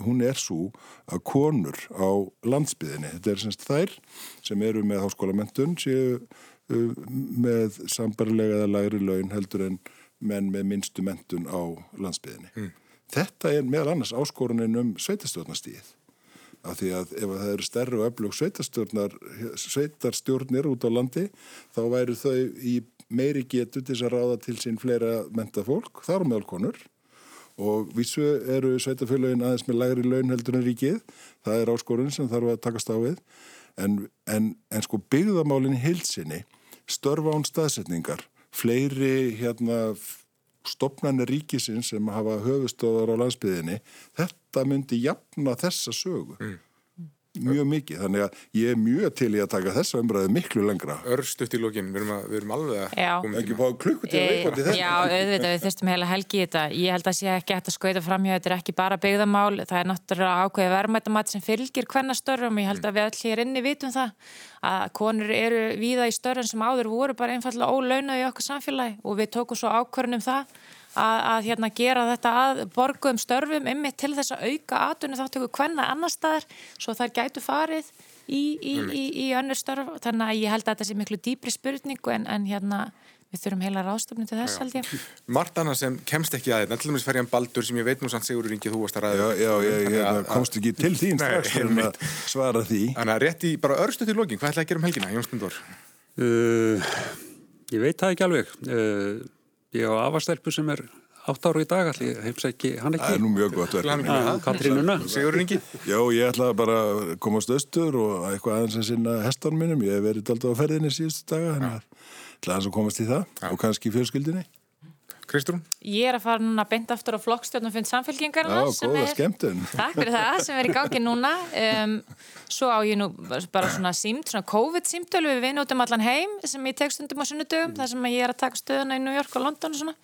hún er svo að konur á landsbyðinni, þetta er semst þær sem eru með háskólamentun séu e, með sambarlega eða læri laun heldur en menn með minnstu mentun á landsbyðinni. Mm. Þetta er meðal annars áskorunin um sveitastjórnastíð af því að ef það eru stærri og öflug sveitarstjórnir út á landi þá væru þau í meiri getu til að ráða til sín fleira mentafólk, þar á meðalkonur og vísu eru sveitarfélagin aðeins með lægri laun heldur en ríkið það er áskorun sem þarf að takast á við en, en, en sko byggðamálinn í heilsinni störfa án staðsetningar fleiri hérna stopnarnir ríkisins sem hafa höfustofar á landsbyðinni þetta myndi jafna þessa sögu mm. Mjög mikið, þannig að ég er mjög til í að taka þessa umræði miklu lengra. Örstuðt í lógin, við, við erum alveg að ekki fá klukkutíð að veikvandi þetta. Já, auðvitað, við þurftum heila helgi í þetta. Ég held að sé ekki hægt að skauta fram hjá þetta er ekki bara byggðamál, það er náttúrulega ákveði verðmættamat sem fylgir hvernastörrum ég held að við öll hér inni vitum það að konur eru víða í störrum sem áður voru bara einfallega ólaunaði í okkur samfélagi og við tókum svo ákvörnum það að, að hérna, gera þetta að borguðum störfum ymmið til þess að auka aðtunni þáttöku hvenna annar staðar svo þar gætu farið í, í, í, í önnur störf. Þannig að ég held að þetta sé miklu dýpri spurningu en, en hérna við þurfum heila ráðstofni til þess held ég. Margt annað sem kemst ekki aðeins, til dæmis ferjan Baldur sem ég veit nú sann Sigurður Ingi þú varst að ræða. Já, já, ég, ég komst ekki til þín strax um að svara því. Þannig að rétt í bara örstu til lógin, hvað ætlaði að gera um helgina, Jón Stendur? Uh, ég veit það ekki alveg. Uh, Ég á afastelpu sem er átt ára í dag, allir heims ekki hann ekki. Það er nú mjög gott verkefni. Katrínuna. Sigur Ringi. Já, ég ætla bara að komast austur og eitthvað aðeins að sinna hestan minnum. Ég hef verið alltaf á ferðinni síðustu daga, þannig að ætla aðeins að komast í það og kannski fjölskyldinni. Kristrún? Ég er að fara núna beint aftur á flokkstjórnum fyrir samfélkingarna Já, góða skemmtun. Takk fyrir það, sem er í gangi núna. Um, Svo á ég nú bara svona símt, svona COVID-símtölu við vinum út um allan heim sem ég tek stundum á sunnudögum, þar sem ég er að taka stöðuna í New York og London og svona.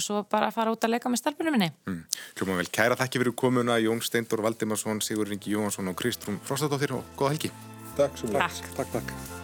Og svo bara að fara út að leika með stelpunum minni. Mm. Hljóma vel, kæra þakki fyrir komuna Jón Steindur Valdimarsson, Sigur Ringi Jóhansson og Kristrún Frostadóttir og góða helgi. Takk, takk, takk, takk.